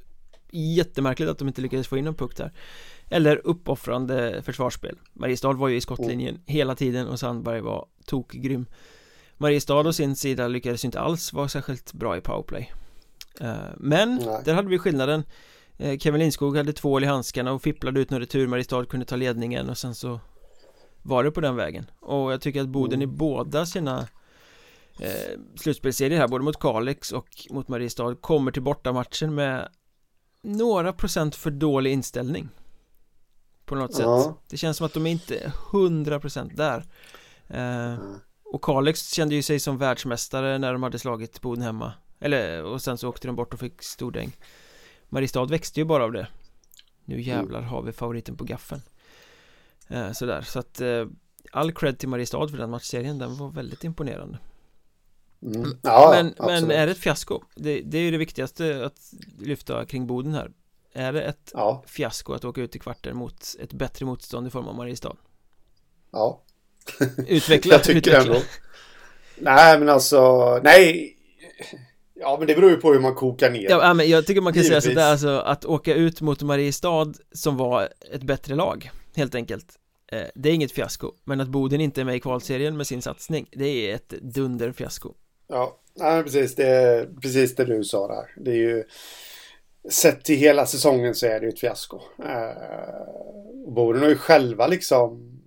jättemärkligt att de inte lyckades få in en puck där. Eller uppoffrande försvarsspel. Mariestad var ju i skottlinjen mm. hela tiden och Sandberg var tokgrym. Mariestad å sin sida lyckades inte alls vara särskilt bra i powerplay. Eh, Men, Nej. där hade vi skillnaden Kevin Lindskog hade tvål i handskarna och fipplade ut någon retur Mariestad kunde ta ledningen och sen så var det på den vägen. Och jag tycker att Boden i mm. båda sina eh, slutspelsserier här, både mot Kalix och mot Mariestad kommer till bortamatchen med några procent för dålig inställning. På något ja. sätt det känns som att de är inte hundra procent där. Eh, och Kalix kände ju sig som världsmästare när de hade slagit Boden hemma. Eller och sen så åkte de bort och fick stordäng Mariestad växte ju bara av det Nu mm. jävlar har vi favoriten på gaffen eh, Sådär, så att eh, All cred till Mariestad för den matchserien, den var väldigt imponerande mm. mm. ja, men, men är det ett fiasko? Det, det är ju det viktigaste att lyfta kring Boden här Är det ett ja. fiasko att åka ut i kvarten mot ett bättre motstånd i form av Mariestad? Ja Utveckla, [laughs] Jag tycker utveckla. ändå Nej men alltså, nej Ja, men det beror ju på hur man kokar ner. Ja, men jag tycker man kan Givetvis. säga sådär alltså att åka ut mot Mariestad som var ett bättre lag helt enkelt eh, Det är inget fiasko. Men att Boden inte är med i kvalserien med sin satsning Det är ett dunderfiasko. Ja, nej, precis det är precis det du sa där. Det är ju Sett till hela säsongen så är det ju ett fiasko. Eh, Boden har ju själva liksom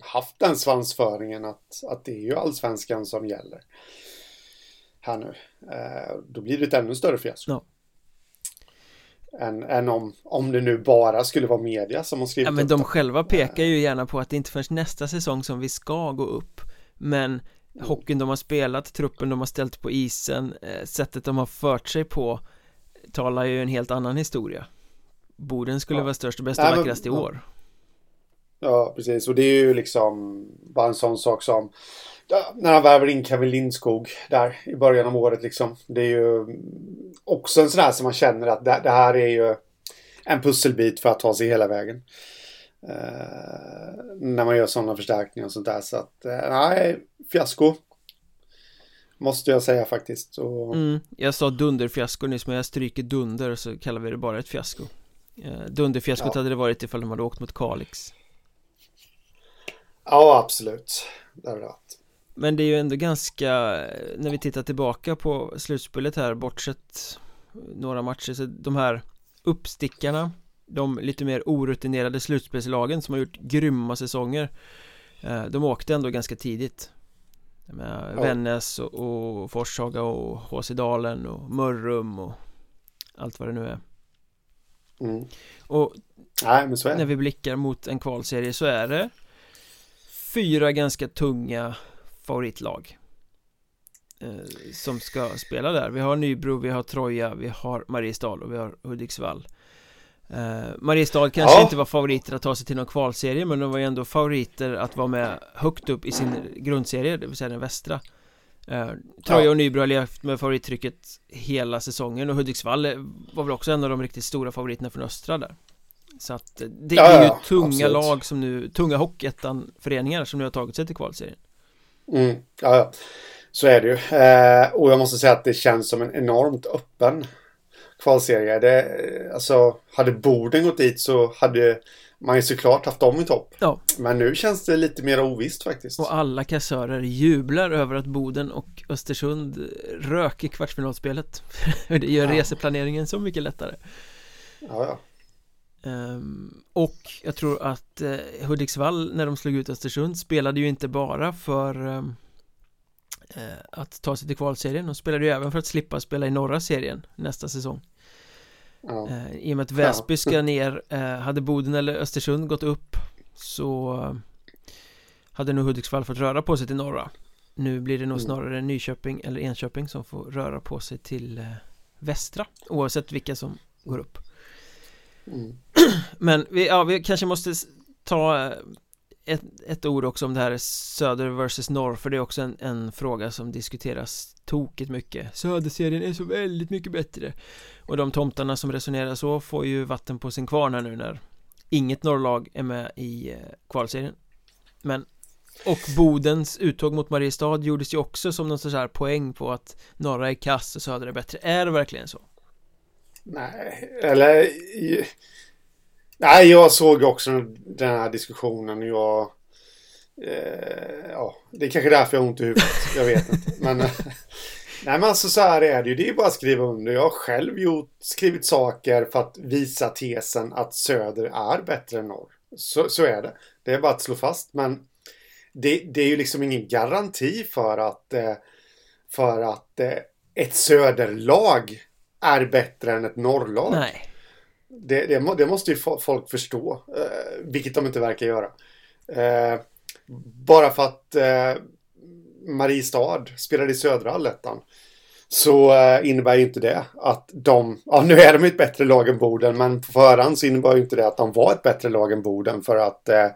haft den svansföringen att, att det är ju allsvenskan som gäller. Här nu. Eh, då blir det ett ännu större fiasko. Ja. Än, än om, om det nu bara skulle vara media som har skrivit Ja men de själva pekar ju gärna på att det inte förrän nästa säsong som vi ska gå upp Men mm. hockeyn de har spelat, truppen de har ställt på isen, eh, sättet de har fört sig på Talar ju en helt annan historia Boden skulle ja. vara störst och bäst och vackrast i år Ja, precis. Och det är ju liksom bara en sån sak som när han värver in Kevin Lindskog där i början av året liksom. Det är ju också en sån här som man känner att det, det här är ju en pusselbit för att ta sig hela vägen. Uh, när man gör sådana förstärkningar och sånt där. Så att, uh, nej, fiasko. Måste jag säga faktiskt. Och... Mm, jag sa dunderfiasko nyss, men jag stryker dunder så kallar vi det bara ett fiasko. Uh, dunderfiaskot ja. hade det varit ifall de hade åkt mot Kalix. Ja, absolut. Det har varit. Men det är ju ändå ganska, när vi tittar tillbaka på slutspelet här, bortsett några matcher, så de här uppstickarna, de lite mer orutinerade slutspelslagen som har gjort grymma säsonger, eh, de åkte ändå ganska tidigt. Med ja. Vännäs och, och Forshaga och HC Dalen och Mörrum och allt vad det nu är. Mm. Och Nej, när vi blickar mot en kvalserie så är det fyra ganska tunga favoritlag eh, Som ska spela där Vi har Nybro, vi har Troja, vi har Mariestad och vi har Hudiksvall eh, Mariestad kanske ja. inte var favoriter att ta sig till någon kvalserie men de var ju ändå favoriter att vara med högt upp i sin grundserie, det vill säga den västra eh, Troja ja. och Nybro har levt med favorittrycket hela säsongen och Hudiksvall var väl också en av de riktigt stora favoriterna från östra där så att det ja, är ju tunga absolut. lag som nu, tunga hockeyettan-föreningar som nu har tagit sig till kvalserien. Mm, ja, ja, så är det ju. Eh, och jag måste säga att det känns som en enormt öppen kvalserie. Det, alltså, hade Boden gått dit så hade man ju såklart haft dem i topp. Ja. Men nu känns det lite mer ovisst faktiskt. Och alla kassörer jublar över att Boden och Östersund rök i kvartsfinalspelet. [laughs] det gör ja. reseplaneringen så mycket lättare. Ja, ja. Um, och jag tror att uh, Hudiksvall när de slog ut Östersund spelade ju inte bara för um, uh, att ta sig till kvalserien De spelade ju även för att slippa spela i norra serien nästa säsong ja. uh, I och med att Väsby ska ner Hade Boden eller Östersund gått upp Så Hade nog Hudiksvall fått röra på sig till norra Nu blir det nog mm. snarare Nyköping eller Enköping som får röra på sig till västra Oavsett vilka som går upp Mm. [clears throat] Men vi, ja, vi kanske måste ta eh, ett, ett ord också om det här söder versus norr för det är också en, en fråga som diskuteras tokigt mycket. Söderserien är så väldigt mycket bättre. Och de tomtarna som resonerar så får ju vatten på sin kvarn här nu när Inget norrlag är med i eh, kvalserien. Men och Bodens uttåg mot Mariestad gjordes ju också som någon sorts här poäng på att norra är kass och södra är bättre. Är det verkligen så? Nej, eller... Nej, jag såg också den här diskussionen. Jag... Eh, ja, det är kanske därför jag har ont i huvudet. Jag vet inte. Men... Eh, [laughs] nej men alltså så här är det ju. Det är bara att skriva under. Jag har själv gjort, skrivit saker för att visa tesen att söder är bättre än norr. Så, så är det. Det är bara att slå fast. Men det, det är ju liksom ingen garanti för att, eh, för att eh, ett söderlag är bättre än ett norrlag. Nej. Det, det, det, måste ju folk förstå, eh, vilket de inte verkar göra. Eh, bara för att eh, Mariestad spelade i södra allettan så innebär inte det att de, ja nu är de ett bättre lag än Boden, men på förhand så innebär inte det att de var ett bättre lag än Boden för att eh,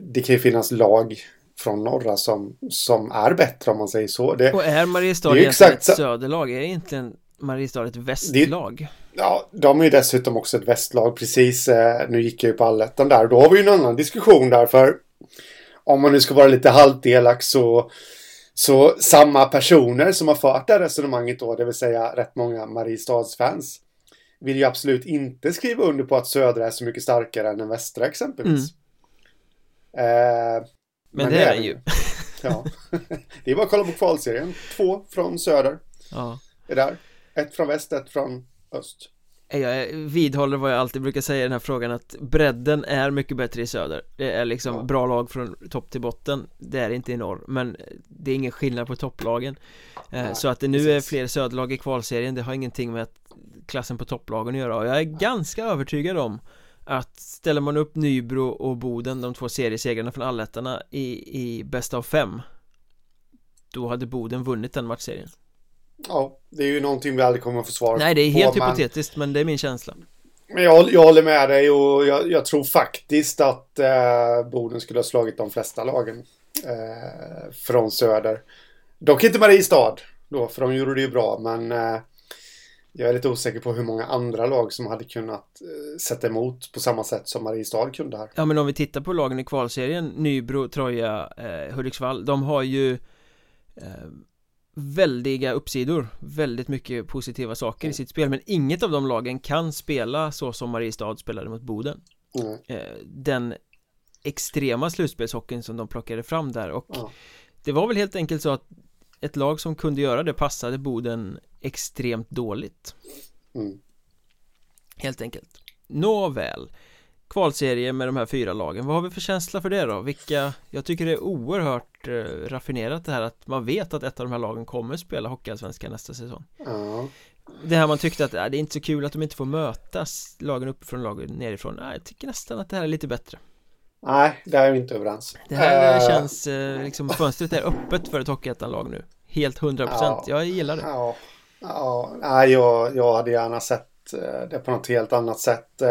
det kan ju finnas lag från norra som, som är bättre om man säger så. Det, och är Mariestad det egentligen ett söderlag? Är inte Mariestad ett västlag? Det, ja, de är ju dessutom också ett västlag. Precis, eh, nu gick jag ju på allettan där. Då har vi ju en annan diskussion där. För om man nu ska vara lite halvdelak så så samma personer som har fört det här resonemanget då, det vill säga rätt många Mariestads fans vill ju absolut inte skriva under på att södra är så mycket starkare än den västra exempelvis. Mm. Eh, men, men, det är den ju. ja. [laughs] det är bara att kolla på kvalserien. Två från söder. Ja. Är där. Ett från väst, ett från öst. Jag vidhåller vad jag alltid brukar säga i den här frågan att bredden är mycket bättre i söder Det är liksom ja. bra lag från topp till botten Det är inte i norr Men det är ingen skillnad på topplagen eh, ja, Så att det nu precis. är fler söderlag i kvalserien Det har ingenting med att klassen på topplagen att göra och jag är ganska övertygad om att ställer man upp Nybro och Boden, de två seriesegrarna från allettarna i, i bästa av fem Då hade Boden vunnit den matchserien Ja, det är ju någonting vi aldrig kommer att få svar Nej, det är helt på, hypotetiskt, men... men det är min känsla Men jag, jag håller med dig och jag, jag tror faktiskt att eh, Boden skulle ha slagit de flesta lagen eh, från söder Dock inte Mariestad då, för de gjorde det ju bra, men eh, jag är lite osäker på hur många andra lag som hade kunnat eh, sätta emot på samma sätt som Mariestad kunde här. Ja, men om vi tittar på lagen i kvalserien, Nybro, Troja, eh, Hudiksvall, de har ju eh, väldiga uppsidor, väldigt mycket positiva saker i sitt spel, men inget av de lagen kan spela så som Mariestad spelade mot Boden. Mm. Eh, den extrema slutspelshockeyn som de plockade fram där och mm. det var väl helt enkelt så att ett lag som kunde göra det passade Boden extremt dåligt mm. Helt enkelt Nåväl Kvalserie med de här fyra lagen, vad har vi för känsla för det då? Vilka, jag tycker det är oerhört eh, raffinerat det här att man vet att ett av de här lagen kommer spela Hockeyallsvenskan nästa säsong. Mm. Det här man tyckte att äh, det är inte så kul att de inte får mötas Lagen uppifrån, lagen nerifrån. Nej, jag tycker nästan att det här är lite bättre. Nej, det är vi inte överens. Det här uh, känns, eh, liksom fönstret är öppet för ett Hockeyettan-lag nu. Helt 100% ja, jag gillar det. Ja, ja. Nej, jag, jag hade gärna sett det på något helt annat sätt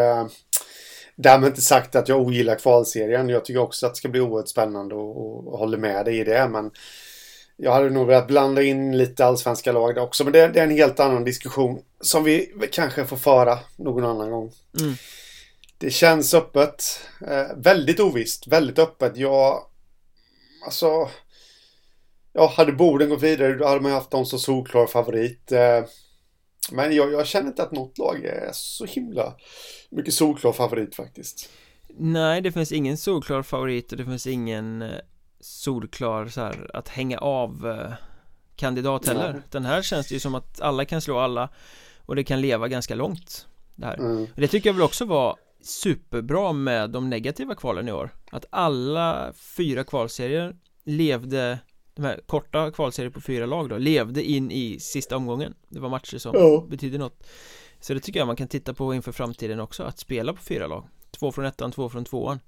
Därmed inte sagt att jag ogillar kvalserien. Jag tycker också att det ska bli oerhört spännande och, och håller med dig i det. Men jag hade nog velat blanda in lite allsvenska lag där också. Men det, det, är en helt annan diskussion som vi kanske får föra någon annan gång. Mm. Det känns öppet. Eh, väldigt ovisst. Väldigt öppet. Jag... Alltså... Ja, hade Boden gått vidare då hade man haft dem som solklar favorit. Eh, men jag, jag, känner inte att något lag är så himla mycket solklar favorit faktiskt. Nej, det finns ingen solklar favorit och det finns ingen eh, solklar så här att hänga av eh, kandidat heller. Nej. Den här känns det ju som att alla kan slå alla och det kan leva ganska långt. Det, här. Mm. det tycker jag väl också var superbra med de negativa kvalen i år. Att alla fyra kvalserier levde de här korta kvalserier på fyra lag då levde in i sista omgången. Det var matcher som ja. betydde något. Så det tycker jag man kan titta på inför framtiden också Att spela på fyra lag. Två från ettan, två från tvåan.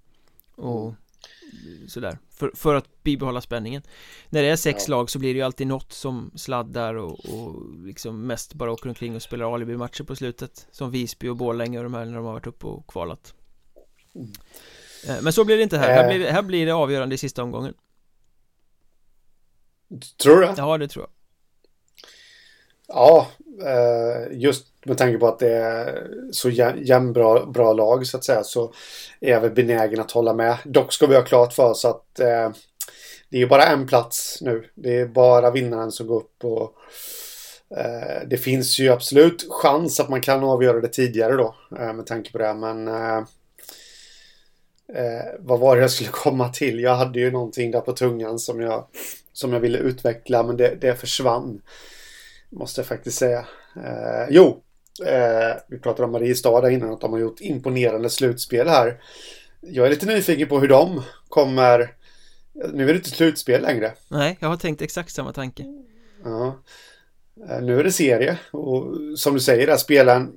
Och mm. sådär. För, för att bibehålla spänningen. När det är sex ja. lag så blir det ju alltid något som sladdar och, och liksom mest bara åker omkring och spelar alibi-matcher på slutet. Som Visby och Borlänge och de här när de har varit uppe och kvalat. Mm. Eh, men så blir det inte här, här blir, det, här blir det avgörande i sista omgången Tror du det? Ja, det tror jag. Ja, eh, just med tanke på att det är så jämnbra bra lag så att säga så är jag väl benägen att hålla med. Dock ska vi ha klart för oss att eh, det är bara en plats nu. Det är bara vinnaren som går upp och eh, det finns ju absolut chans att man kan avgöra det tidigare då med tanke på det. Men vad var det jag skulle [laughs] komma till? Jag hade ju någonting där på tungan som jag som jag ville utveckla men det, det försvann. Måste jag faktiskt säga. Eh, jo, eh, vi pratade om Mariestad innan att de har gjort imponerande slutspel här. Jag är lite nyfiken på hur de kommer... Nu är det inte slutspel längre. Nej, jag har tänkt exakt samma tanke. Ja. Eh, nu är det serie och som du säger, där spela en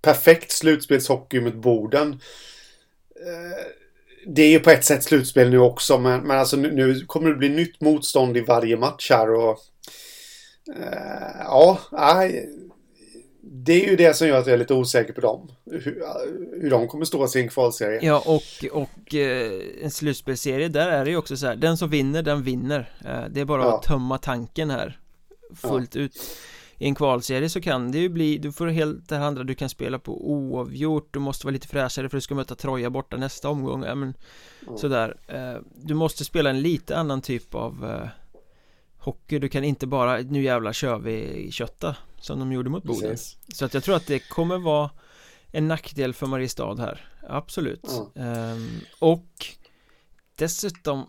perfekt slutspelshockey mot Boden. Eh, det är ju på ett sätt slutspel nu också, men, men alltså nu, nu kommer det bli nytt motstånd i varje match här och... Uh, ja, nej. Det är ju det som gör att jag är lite osäker på dem. Hur, hur de kommer stå sig i en kvalserie. Ja, och, och eh, en slutspelserie, där är det ju också så här, den som vinner, den vinner. Eh, det är bara ja. att tömma tanken här fullt ja. ut i en kvalserie så kan det ju bli, du får helt det andra du kan spela på oavgjort Du måste vara lite fräschare för du ska möta Troja borta nästa omgång, ja men mm. sådär eh, Du måste spela en lite annan typ av eh, hockey Du kan inte bara, nu jävlar kör vi kötta Som de gjorde mot Boden Precis. Så att jag tror att det kommer vara En nackdel för Mariestad här Absolut mm. um, Och Dessutom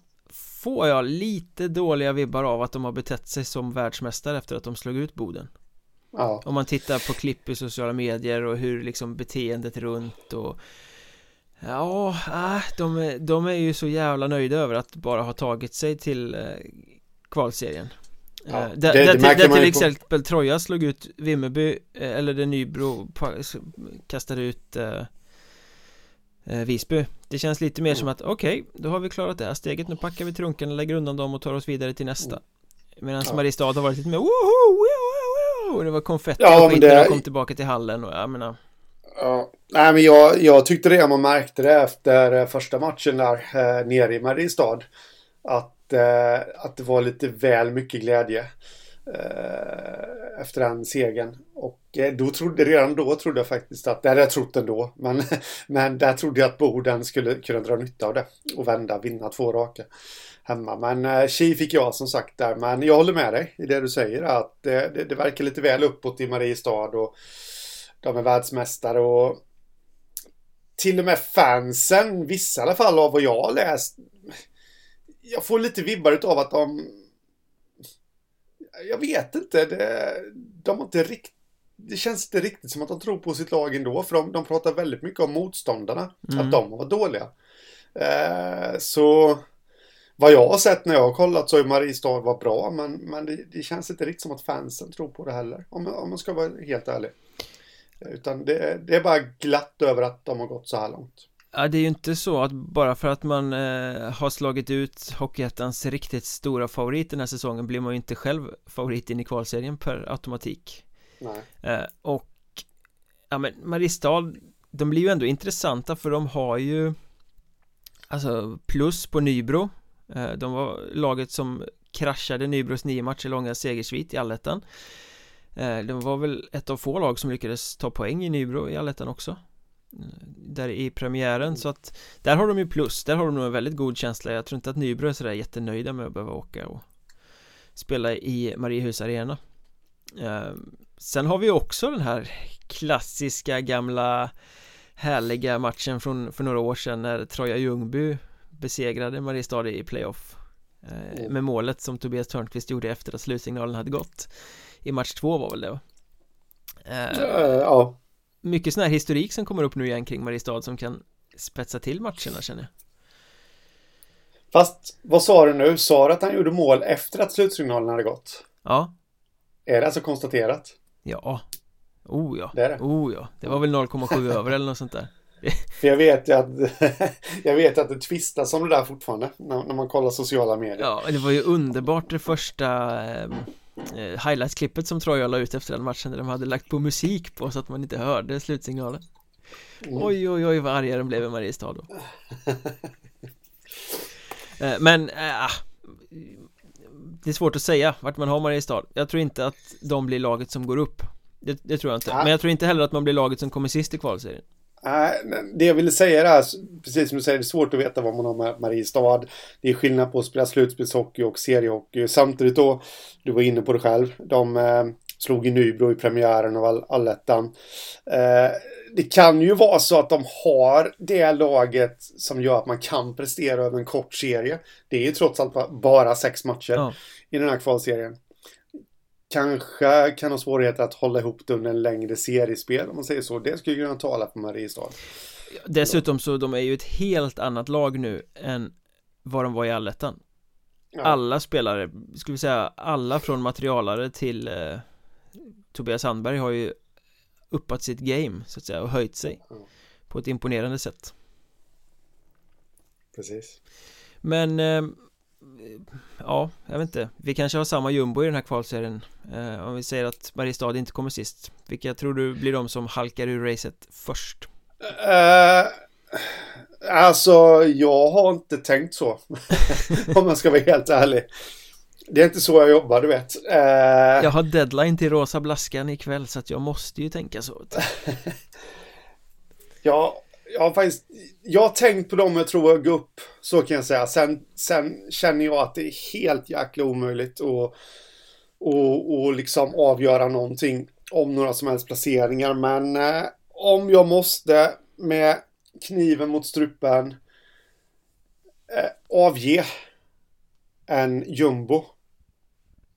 Får jag lite dåliga vibbar av att de har betett sig som världsmästare efter att de slog ut Boden Ja. Om man tittar på klipp i sociala medier och hur liksom beteendet runt och Ja, äh, de, de är ju så jävla nöjda över att bara ha tagit sig till eh, kvalserien ja, eh, där, det, där, där till exempel på... Troja slog ut Vimmerby eh, Eller det Nybro Kastade ut eh, Visby Det känns lite mer mm. som att okej, okay, då har vi klarat det här steget Nu packar vi trunken, lägger undan dem och tar oss vidare till nästa mm. Medan ja. Mariestad har varit lite mer woho, woho, woho, Det var konfetti ja, och skit det... när de kom tillbaka till hallen och jag menar Ja, nej men jag, jag tyckte det, man märkte det efter eh, första matchen där eh, nere i Mariestad. Att, eh, att det var lite väl mycket glädje eh, efter den segern. Och eh, då trodde, redan då trodde jag faktiskt att, det hade jag trott ändå, men, [laughs] men där trodde jag att Boden skulle kunna dra nytta av det och vända, vinna två raka hemma. Men eh, Chi fick jag som sagt där, men jag håller med dig i det du säger att det, det, det verkar lite väl uppåt i Mariestad och de är världsmästare och till och med fansen, vissa i alla fall av vad jag har läst. Jag får lite vibbar av att de... Jag vet inte, det, de har inte riktigt... Det känns inte riktigt som att de tror på sitt lag ändå, för de, de pratar väldigt mycket om motståndarna. Mm. Att de var dåliga. Eh, så vad jag har sett när jag har kollat så är Mariestad var bra, men, men det, det, känns inte riktigt som att fansen tror på det heller. Om, om man ska vara helt ärlig. Utan det, det, är bara glatt över att de har gått så här långt. Ja, det är ju inte så att bara för att man eh, har slagit ut Hockeyettans riktigt stora favorit den här säsongen blir man ju inte själv favorit in i kvalserien per automatik. Nej. Eh, och ja men Mariestad, de blir ju ändå intressanta för de har ju Alltså plus på Nybro Eh, de var laget som kraschade Nybros nio matcher långa segersvit i allettan. Eh, de var väl ett av få lag som lyckades ta poäng i Nybro i allettan också. Eh, där i premiären så att Där har de ju plus, där har de nog en väldigt god känsla. Jag tror inte att Nybro är sådär jättenöjda med att behöva åka och Spela i Mariehus arena. Sen har vi också den här klassiska gamla Härliga matchen från för några år sedan när Troja Ljungby Besegrade Mariestad i playoff mm. Med målet som Tobias Törnqvist gjorde efter att slutsignalen hade gått i match två var väl det va? Eh, ja Mycket sån här historik som kommer upp nu igen kring Mariestad som kan spetsa till matcherna känner jag Fast vad sa du nu? Sa du att han gjorde mål efter att slutsignalen hade gått? Ja Är det alltså konstaterat? Ja Oh ja, det det. Oh ja, det var väl 0,7 [laughs] över eller något sånt där För jag vet ju att [laughs] Jag vet att det tvistas om det där fortfarande när, när man kollar sociala medier. Ja, det var ju underbart det första eh, eh, highlights-klippet som Troja la ut efter den matchen där de hade lagt på musik på så att man inte hörde slutsignalen. Mm. Oj oj oj vad arga de blev i Mariestad då. Eh, Men äh, Det är svårt att säga vart man har Mariestad. Jag tror inte att de blir laget som går upp. Det, det tror jag inte, men jag tror inte heller att man blir laget som kommer sist i kvalserien det jag ville säga är, precis som du säger, det är svårt att veta vad man har med Mariestad. Det är skillnad på att spela slutspelshockey och seriehockey. Samtidigt då, du var inne på det själv, de eh, slog i Nybro i premiären av all, allettan. Eh, det kan ju vara så att de har det laget som gör att man kan prestera över en kort serie. Det är ju trots allt bara sex matcher ja. i den här kvalserien kanske kan ha svårigheter att hålla ihop det under en längre seriespel om man säger så. Det skulle kunna tala för Mariestad. Dessutom så de är ju ett helt annat lag nu än vad de var i allettan. Ja. Alla spelare, skulle vi säga alla från materialare till eh, Tobias Sandberg har ju uppat sitt game så att säga och höjt sig ja. på ett imponerande sätt. Precis. Men eh, Ja, jag vet inte. Vi kanske har samma jumbo i den här kvalserien eh, Om vi säger att Mariestad inte kommer sist. Vilka tror du blir de som halkar ur racet först? Uh, alltså, jag har inte tänkt så [laughs] Om man ska vara helt ärlig. Det är inte så jag jobbar, du vet. Uh, Jag har deadline till Rosa Blaskan ikväll så att jag måste ju tänka så. [laughs] Ja, jag har faktiskt, jag har tänkt på dem jag tror att gå upp, så kan jag säga. Sen, sen känner jag att det är helt jäkla omöjligt att och, och liksom avgöra någonting om några som helst placeringar. Men eh, om jag måste med kniven mot strupen eh, avge en jumbo.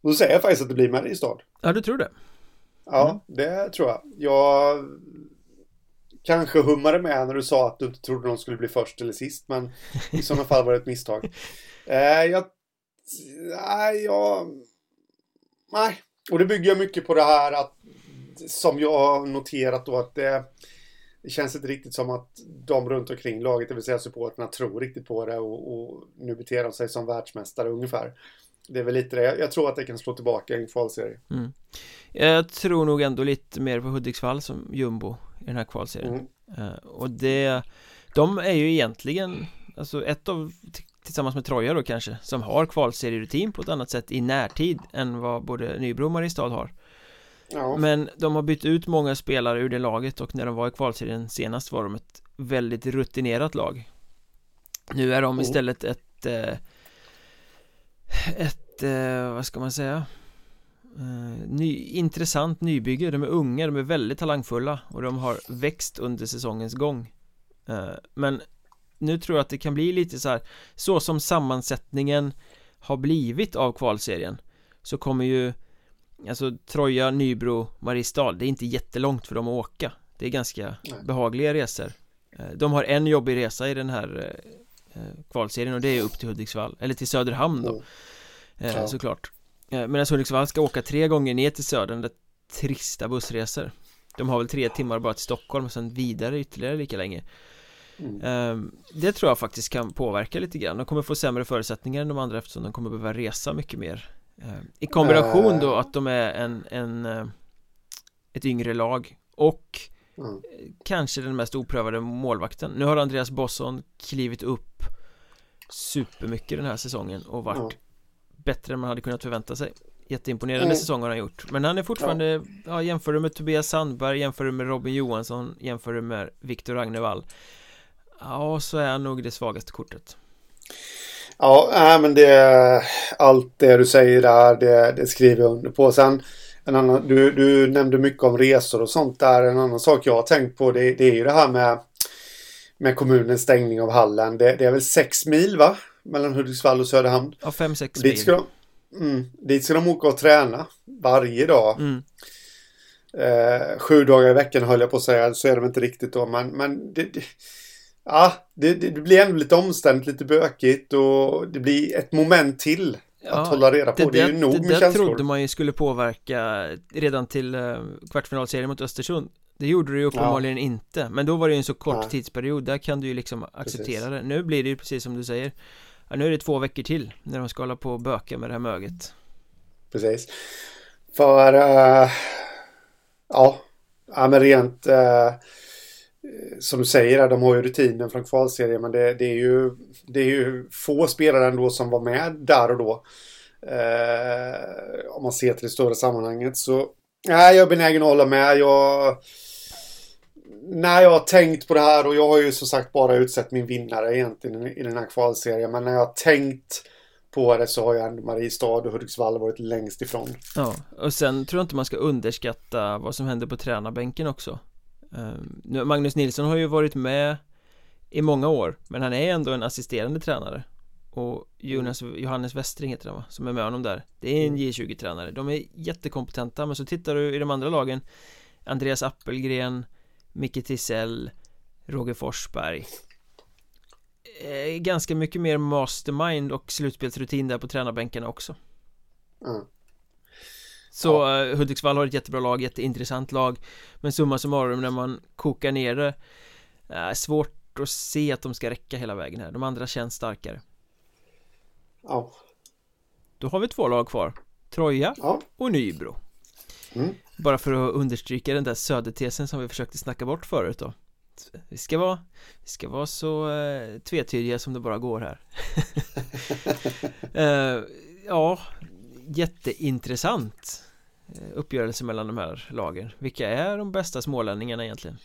Då säger jag faktiskt att det blir Mariestad. Ja, du tror det? Ja, mm. det tror jag. Jag kanske hummade med när du sa att du inte trodde de skulle bli först eller sist, men i sådana fall var det ett misstag. [laughs] Eh, jag... Nej, jag... Nej. Och det bygger jag mycket på det här att som jag har noterat då att det, det känns inte riktigt som att de runt omkring laget, det vill säga supporterna, tror riktigt på det och, och nu beter de sig som världsmästare ungefär. Det är väl lite det. Jag tror att det kan slå tillbaka i en kvalserie. Mm. Jag tror nog ändå lite mer på Hudiksvall som jumbo i den här kvalserien. Mm. Uh, och det, de är ju egentligen, alltså ett av, tillsammans med Troja då kanske, som har kvalserierutin på ett annat sätt i närtid än vad både Nybro och Mariestad har. Ja. Men de har bytt ut många spelare ur det laget och när de var i kvalserien senast var de ett väldigt rutinerat lag. Nu är de oh. istället ett eh, ett, eh, vad ska man säga eh, ny, intressant nybygge, de är unga, de är väldigt talangfulla och de har växt under säsongens gång. Eh, Men nu tror jag att det kan bli lite så här Så som sammansättningen har blivit av kvalserien Så kommer ju Alltså Troja, Nybro, Mariestad Det är inte jättelångt för dem att åka. Det är ganska behagliga resor. Eh, De har en jobbig resa i den här eh, kvalserien och det är upp till Hudiksvall Eller till Söderhamn då. Mm. Såklart Medan Hudiksvall ska åka tre gånger ner till Södern Det trista bussresor De har väl tre timmar bara till Stockholm och sen vidare ytterligare lika länge Mm. Ehm, det tror jag faktiskt kan påverka lite grann De kommer få sämre förutsättningar än de andra eftersom de kommer behöva resa mycket mer ehm, I kombination då att de är en, en eh, Ett yngre lag och mm. Kanske den mest oprövade målvakten Nu har Andreas Bosson klivit upp Supermycket den här säsongen och varit mm. Bättre än man hade kunnat förvänta sig Jätteimponerande mm. säsong har han gjort Men han är fortfarande ja. ja, jämför du med Tobias Sandberg Jämför du med Robin Johansson Jämför du med Viktor Ragnevall Ja, så är han nog det svagaste kortet. Ja, äh, men det allt det du säger där, det, det skriver jag under på. Sen en annan, du, du nämnde mycket om resor och sånt där. En annan sak jag har tänkt på det, det är ju det här med, med kommunens stängning av hallen. Det, det är väl sex mil va? Mellan Hudiksvall och Söderhamn. Ja, fem, sex mil. Ska de, mm, dit ska de åka och träna varje dag. Mm. Eh, sju dagar i veckan höll jag på att säga, så är de inte riktigt då. Men, men det, det Ja, det, det, blir ändå lite omständigt, lite bökigt och det blir ett moment till ja, att hålla reda på. Det, det är ju nog det, med det känslor. Det trodde man ju skulle påverka redan till uh, kvartsfinalserien mot Östersund. Det gjorde det ju uppenbarligen ja. inte, men då var det ju en så kort ja. tidsperiod, där kan du ju liksom acceptera precis. det. Nu blir det ju precis som du säger. Ja, nu är det två veckor till när de ska hålla på och böka med det här möget. Precis. För, uh, ja, ja men rent uh, som du säger, de har ju rutinen från kvalserien men det, det, är ju, det är ju få spelare ändå som var med där och då. Uh, om man ser till det större sammanhanget så nej, jag är benägen att hålla med. Jag, när jag har tänkt på det här och jag har ju som sagt bara utsett min vinnare egentligen i den här kvalserien men när jag har tänkt på det så har ju ändå Mariestad och Hudiksvall varit längst ifrån. Ja, och sen tror jag inte man ska underskatta vad som händer på tränarbänken också. Uh, Magnus Nilsson har ju varit med i många år Men han är ändå en assisterande tränare Och Jonas, Johannes Westring heter han va? Som är med honom där Det är en mm. J20-tränare De är jättekompetenta Men så tittar du i de andra lagen Andreas Appelgren Micke Tisell Roger Forsberg. Eh, Ganska mycket mer mastermind och slutspelsrutin där på tränarbänkarna också. Mm. Så ja. Eh, Hudiksvall har ett jättebra lag, jätteintressant lag. Men summa summarum när man kokar ner det är Svårt att se att de ska räcka hela vägen här. De andra känns starkare. Ja. Då har vi två lag kvar. Troja ja. och Nybro mm. Bara för att understryka den där södertesen som vi försökte snacka bort förut då vi ska vara, vi ska vara så uh, tvetydiga som det bara går här uh, [laughs] Ja, jätteintressant Eh, uppgörelse mellan de här lagen Vilka är de bästa smålänningarna egentligen?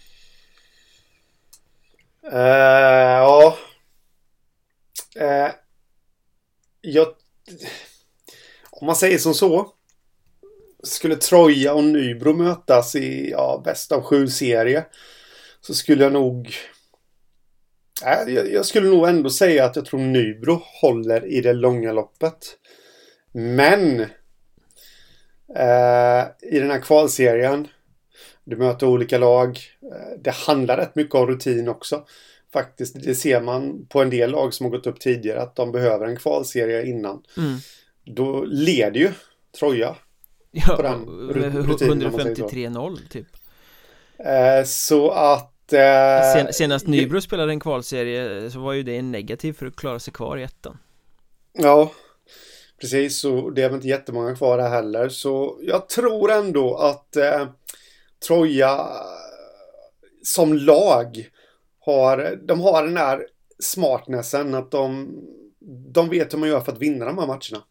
Uh, ja. Uh, jag... Om man säger som så. Skulle Troja och Nybro mötas i ja, bäst av sju serie. Så skulle jag nog... Äh, jag, jag skulle nog ändå säga att jag tror Nybro håller i det långa loppet. Men eh, i den här kvalserien, du möter olika lag. Eh, det handlar rätt mycket om rutin också. Faktiskt, det ser man på en del lag som har gått upp tidigare att de behöver en kvalserie innan. Mm. Då leder ju Troja ja, på den rutinen. 153-0 typ. Eh, så att eh, Sen, Senast Nybro spelade en kvalserie så var ju det en negativ för att klara sig kvar i ettan. Ja, Precis, och det är väl inte jättemånga kvar där heller. Så jag tror ändå att eh, Troja som lag har, de har den här smartnessen att de, de vet hur man gör för att vinna de här matcherna.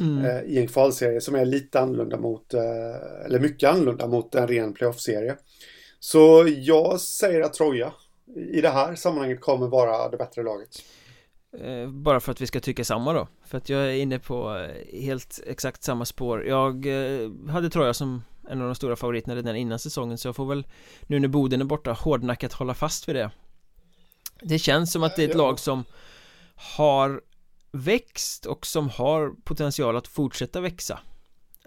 Mm. Eh, I en kvalserie som är lite annorlunda mot, eh, eller mycket annorlunda mot en ren playoff-serie. Så jag säger att Troja i det här sammanhanget kommer vara det bättre laget. Eh, bara för att vi ska tycka samma då För att jag är inne på eh, helt exakt samma spår Jag eh, hade Troja som en av de stora favoriterna redan innan säsongen Så jag får väl nu när Boden är borta hårdnackat hålla fast vid det Det känns som att det är ett lag som har växt och som har potential att fortsätta växa.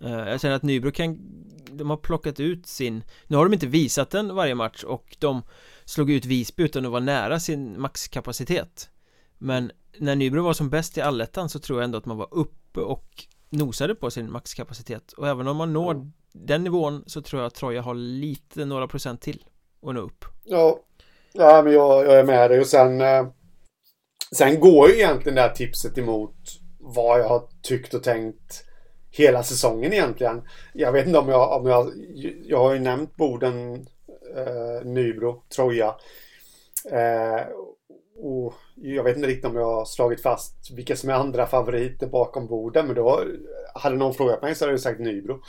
Jag känner att Nybro kan De har plockat ut sin Nu har de inte visat den varje match och de slog ut Visby utan att vara nära sin maxkapacitet. Men när Nybro var som bäst i allettan så tror jag ändå att man var uppe och nosade på sin maxkapacitet. Och även om man når mm. den nivån så tror jag att Troja har lite, några procent till att nå upp. Ja, ja men jag, jag är med dig. Och sen eh, Sen går ju egentligen det här tipset emot vad jag har tyckt och tänkt hela säsongen egentligen. Jag vet inte om jag, om jag, jag har ju nämnt Boden, eh, Nybro, Troja. Eh, och jag vet inte riktigt om jag har slagit fast vilka som är andra favoriter bakom borden. Men då hade någon frågat mig så hade jag sagt Nybro.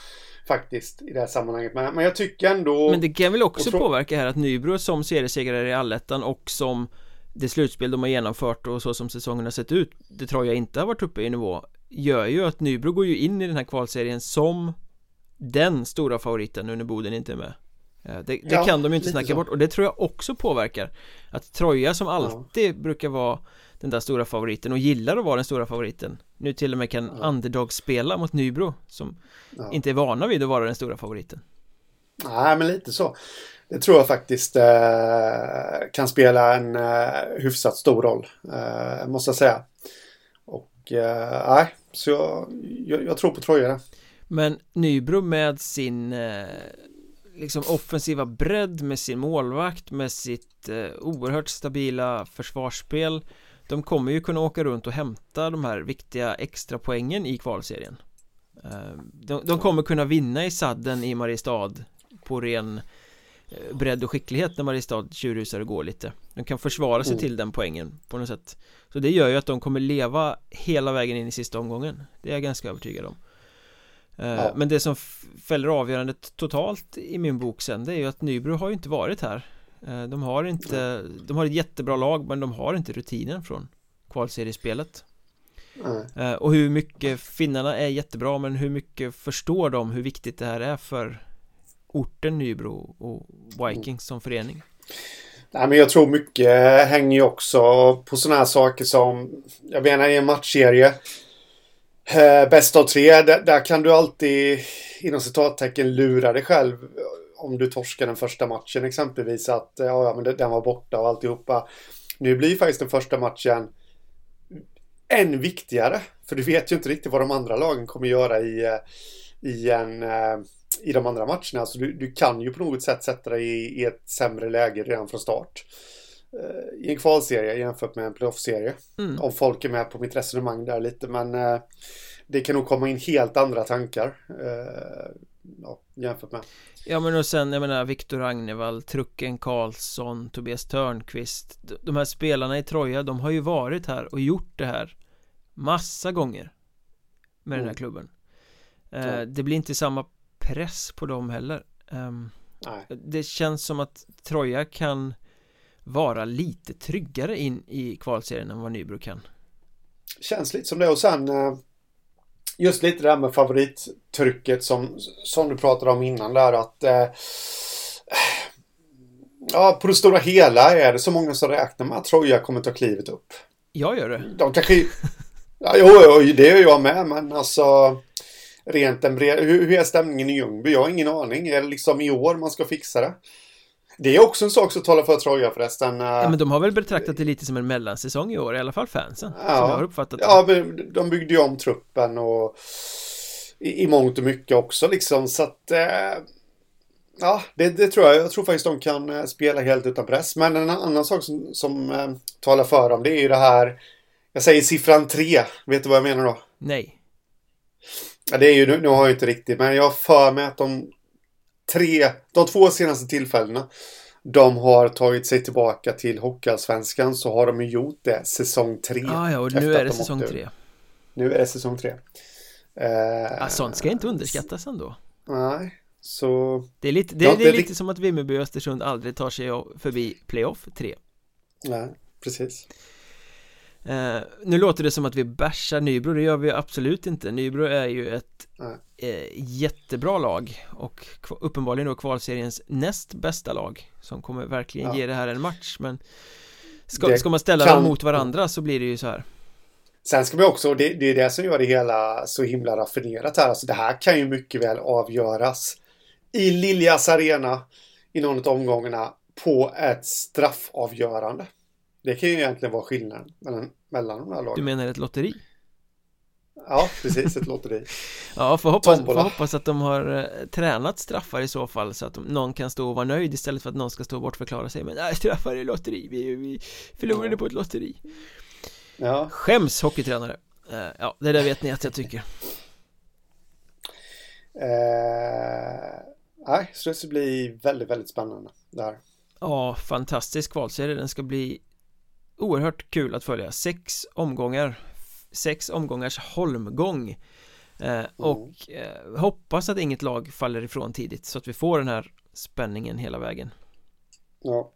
Faktiskt i det här sammanhanget. Men, men jag tycker ändå... Men det kan väl också påverka här att Nybro som seriesegrare i allettan och som det slutspel de har genomfört och så som säsongen har sett ut Det tror jag inte har varit uppe i nivå Gör ju att Nybro går ju in i den här kvalserien som Den stora favoriten nu när Boden inte är med det, det ja, kan de ju inte snacka så. bort och det tror jag också påverkar Att Troja som alltid ja. brukar vara den där stora favoriten och gillar att vara den stora favoriten Nu till och med kan ja. underdog spela mot Nybro Som ja. inte är vana vid att vara den stora favoriten Nej men lite så det tror jag faktiskt eh, kan spela en eh, hyfsat stor roll eh, Måste jag säga. Och eh, nej Så jag, jag, jag, tror på Troja Men Nybro med sin eh, liksom offensiva bredd med sin målvakt med sitt eh, oerhört stabila försvarsspel. De kommer ju kunna åka runt och hämta de här viktiga extra poängen i kvalserien. Eh, de, de, kommer kunna vinna i sadden i Mariestad på ren bredd och skicklighet när Mariestad tjurrusar och går lite. De kan försvara sig mm. till den poängen på något sätt. Så det gör ju att de kommer leva hela vägen in i sista omgången. Det är jag ganska övertygad om. Eh, ja. Men det som fäller avgörandet totalt i min bok sen Det är ju att Nybro har ju inte varit här. Eh, De har inte De har ett jättebra lag men de har inte rutinen från kvalseriespelet. Mm. Och hur mycket Finnarna är jättebra men hur mycket förstår de hur viktigt det här är för Orten Nybro och Vikings som förening Nej, men jag tror mycket hänger ju också på sådana här saker som Jag menar i en matchserie Eh, bäst av tre, där, där, kan du alltid inom citattecken lura dig själv. Om du torskar den första matchen exempelvis att ja, ja men den var borta och alltihopa. Nu blir faktiskt den första matchen än viktigare. För du vet ju inte riktigt vad de andra lagen kommer göra i, eh, i, en, eh, i de andra matcherna. Så du, du kan ju på något sätt sätta dig i, i ett sämre läge redan från start. I en kvalserie jämfört med en playoff-serie. Mm. Om folk är med på mitt resonemang där lite. Men det kan nog komma in helt andra tankar eh, ja, jämfört med. Ja men och sen jag menar Viktor Agnevall, Trucken Karlsson, Tobias Törnqvist De här spelarna i Troja, de har ju varit här och gjort det här Massa gånger Med mm. den här mm. klubben eh. Det blir inte samma press på dem heller um, Det känns som att Troja kan vara lite tryggare in i kvalserien än vad Nybro kan. Känns lite som det och sen eh, just lite det här med favorittrycket som, som du pratade om innan där att eh, Ja, på det stora hela är det så många som räknar med att Troja kommer ta klivet upp. Jag gör det. De kanske... [laughs] Ja, jo, jo, det gör jag med, men alltså... Rent en bred... Hur, hur är stämningen i Ljungby? Jag har ingen aning. Är det liksom i år man ska fixa det? Det är också en sak som talar för Troja förresten. Ja, men de har väl betraktat det lite som en mellansäsong i år, i alla fall fansen. Ja, som jag har uppfattat det. ja men de byggde ju om truppen och i, i mångt och mycket också liksom, så att... Eh, ja, det, det, tror jag. Jag tror faktiskt de kan eh, spela helt utan press. Men en annan sak som, som eh, talar för dem, det är ju det här... Jag säger siffran tre. Vet du vad jag menar då? Nej. Ja, det är ju, nu, nu har jag inte riktigt, men jag har för mig att de tre, de två senaste tillfällena de har tagit sig tillbaka till Hockeyallsvenskan så har de ju gjort det säsong tre. Ah, ja, och nu är det säsong tre. Nu är det säsong tre. Eh, ah, sånt ska inte underskattas ändå. Nej, så... Det är lite, det, ja, det är lite som att Vimmerby och Östersund aldrig tar sig förbi playoff tre. Nej, precis. Uh, nu låter det som att vi bärsar Nybro, det gör vi absolut inte Nybro är ju ett uh, jättebra lag och uppenbarligen då kvalseriens näst bästa lag som kommer verkligen ja. ge det här en match men ska, ska man ställa kan... dem mot varandra så blir det ju så här Sen ska vi också, det, det är det som gör det hela så himla raffinerat här, alltså det här kan ju mycket väl avgöras i Liljas arena i någon av omgångarna på ett straffavgörande. Det kan ju egentligen vara skillnaden mellan, mellan de här lagen. Du menar ett lotteri? Ja, precis, ett lotteri. [laughs] ja, får hoppas, får hoppas att de har eh, tränat straffar i så fall så att de, någon kan stå och vara nöjd istället för att någon ska stå och bortförklara sig. Men nej, straffar är lotteri, vi, vi förlorade ja. på ett lotteri. Ja. Skäms hockeytränare. Eh, ja, det där vet ni att jag tycker. [laughs] Eh, nej, så det ska bli väldigt, väldigt spännande där. Ja, fantastisk kvalserie. Den ska bli oerhört kul att följa. Sex omgångar sex omgångars holmgång. Eh, och eh, hoppas att inget lag faller ifrån tidigt så att vi får den här spänningen hela vägen. Ja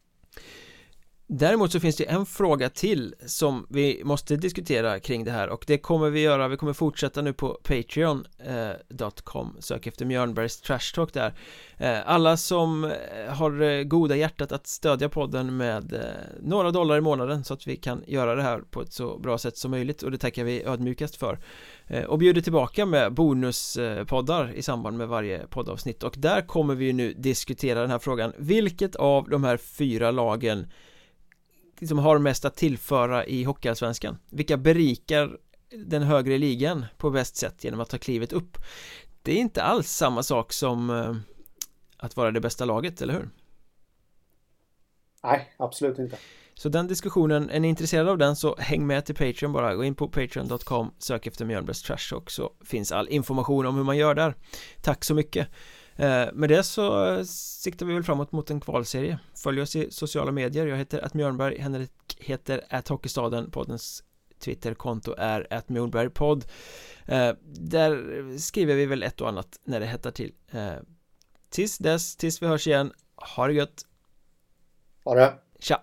Däremot så finns det en fråga till som vi måste diskutera kring det här och det kommer vi göra, vi kommer fortsätta nu på Patreon.com eh, Sök efter Mjörnbergs Trash Talk där. Eh, Alla som eh, har eh, goda hjärtat att stödja podden med eh, några dollar i månaden så att vi kan göra det här på ett så bra sätt som möjligt och det tackar vi ödmjukast för. Och bjuder tillbaka med bonuspoddar i samband med varje poddavsnitt. Och där kommer vi nu diskutera den här frågan. Vilket av de här fyra lagen liksom har mest att tillföra i Hockeyallsvenskan? Vilka berikar den högre ligan på bäst sätt genom att ta klivet upp? Det är inte alls samma sak som eh, att vara det bästa laget, eller hur? Nej, absolut inte Så den diskussionen, är ni intresserade av den så häng med till Patreon bara, gå in på patreon.com, sök efter Mjölnbergs Trash Talk så finns all information om hur man gör där Tack så mycket med det så siktar vi väl framåt mot en kvalserie. Följ oss i sociala medier. Jag heter att Mjörnberg Henrik heter att Hockeystaden. Poddens Twitterkonto är att Mjornbergpodd eh, Där skriver vi väl ett och annat när det hettar till. Eh, Tills dess, tills vi hörs igen. Ha det gött. Ha det. Tja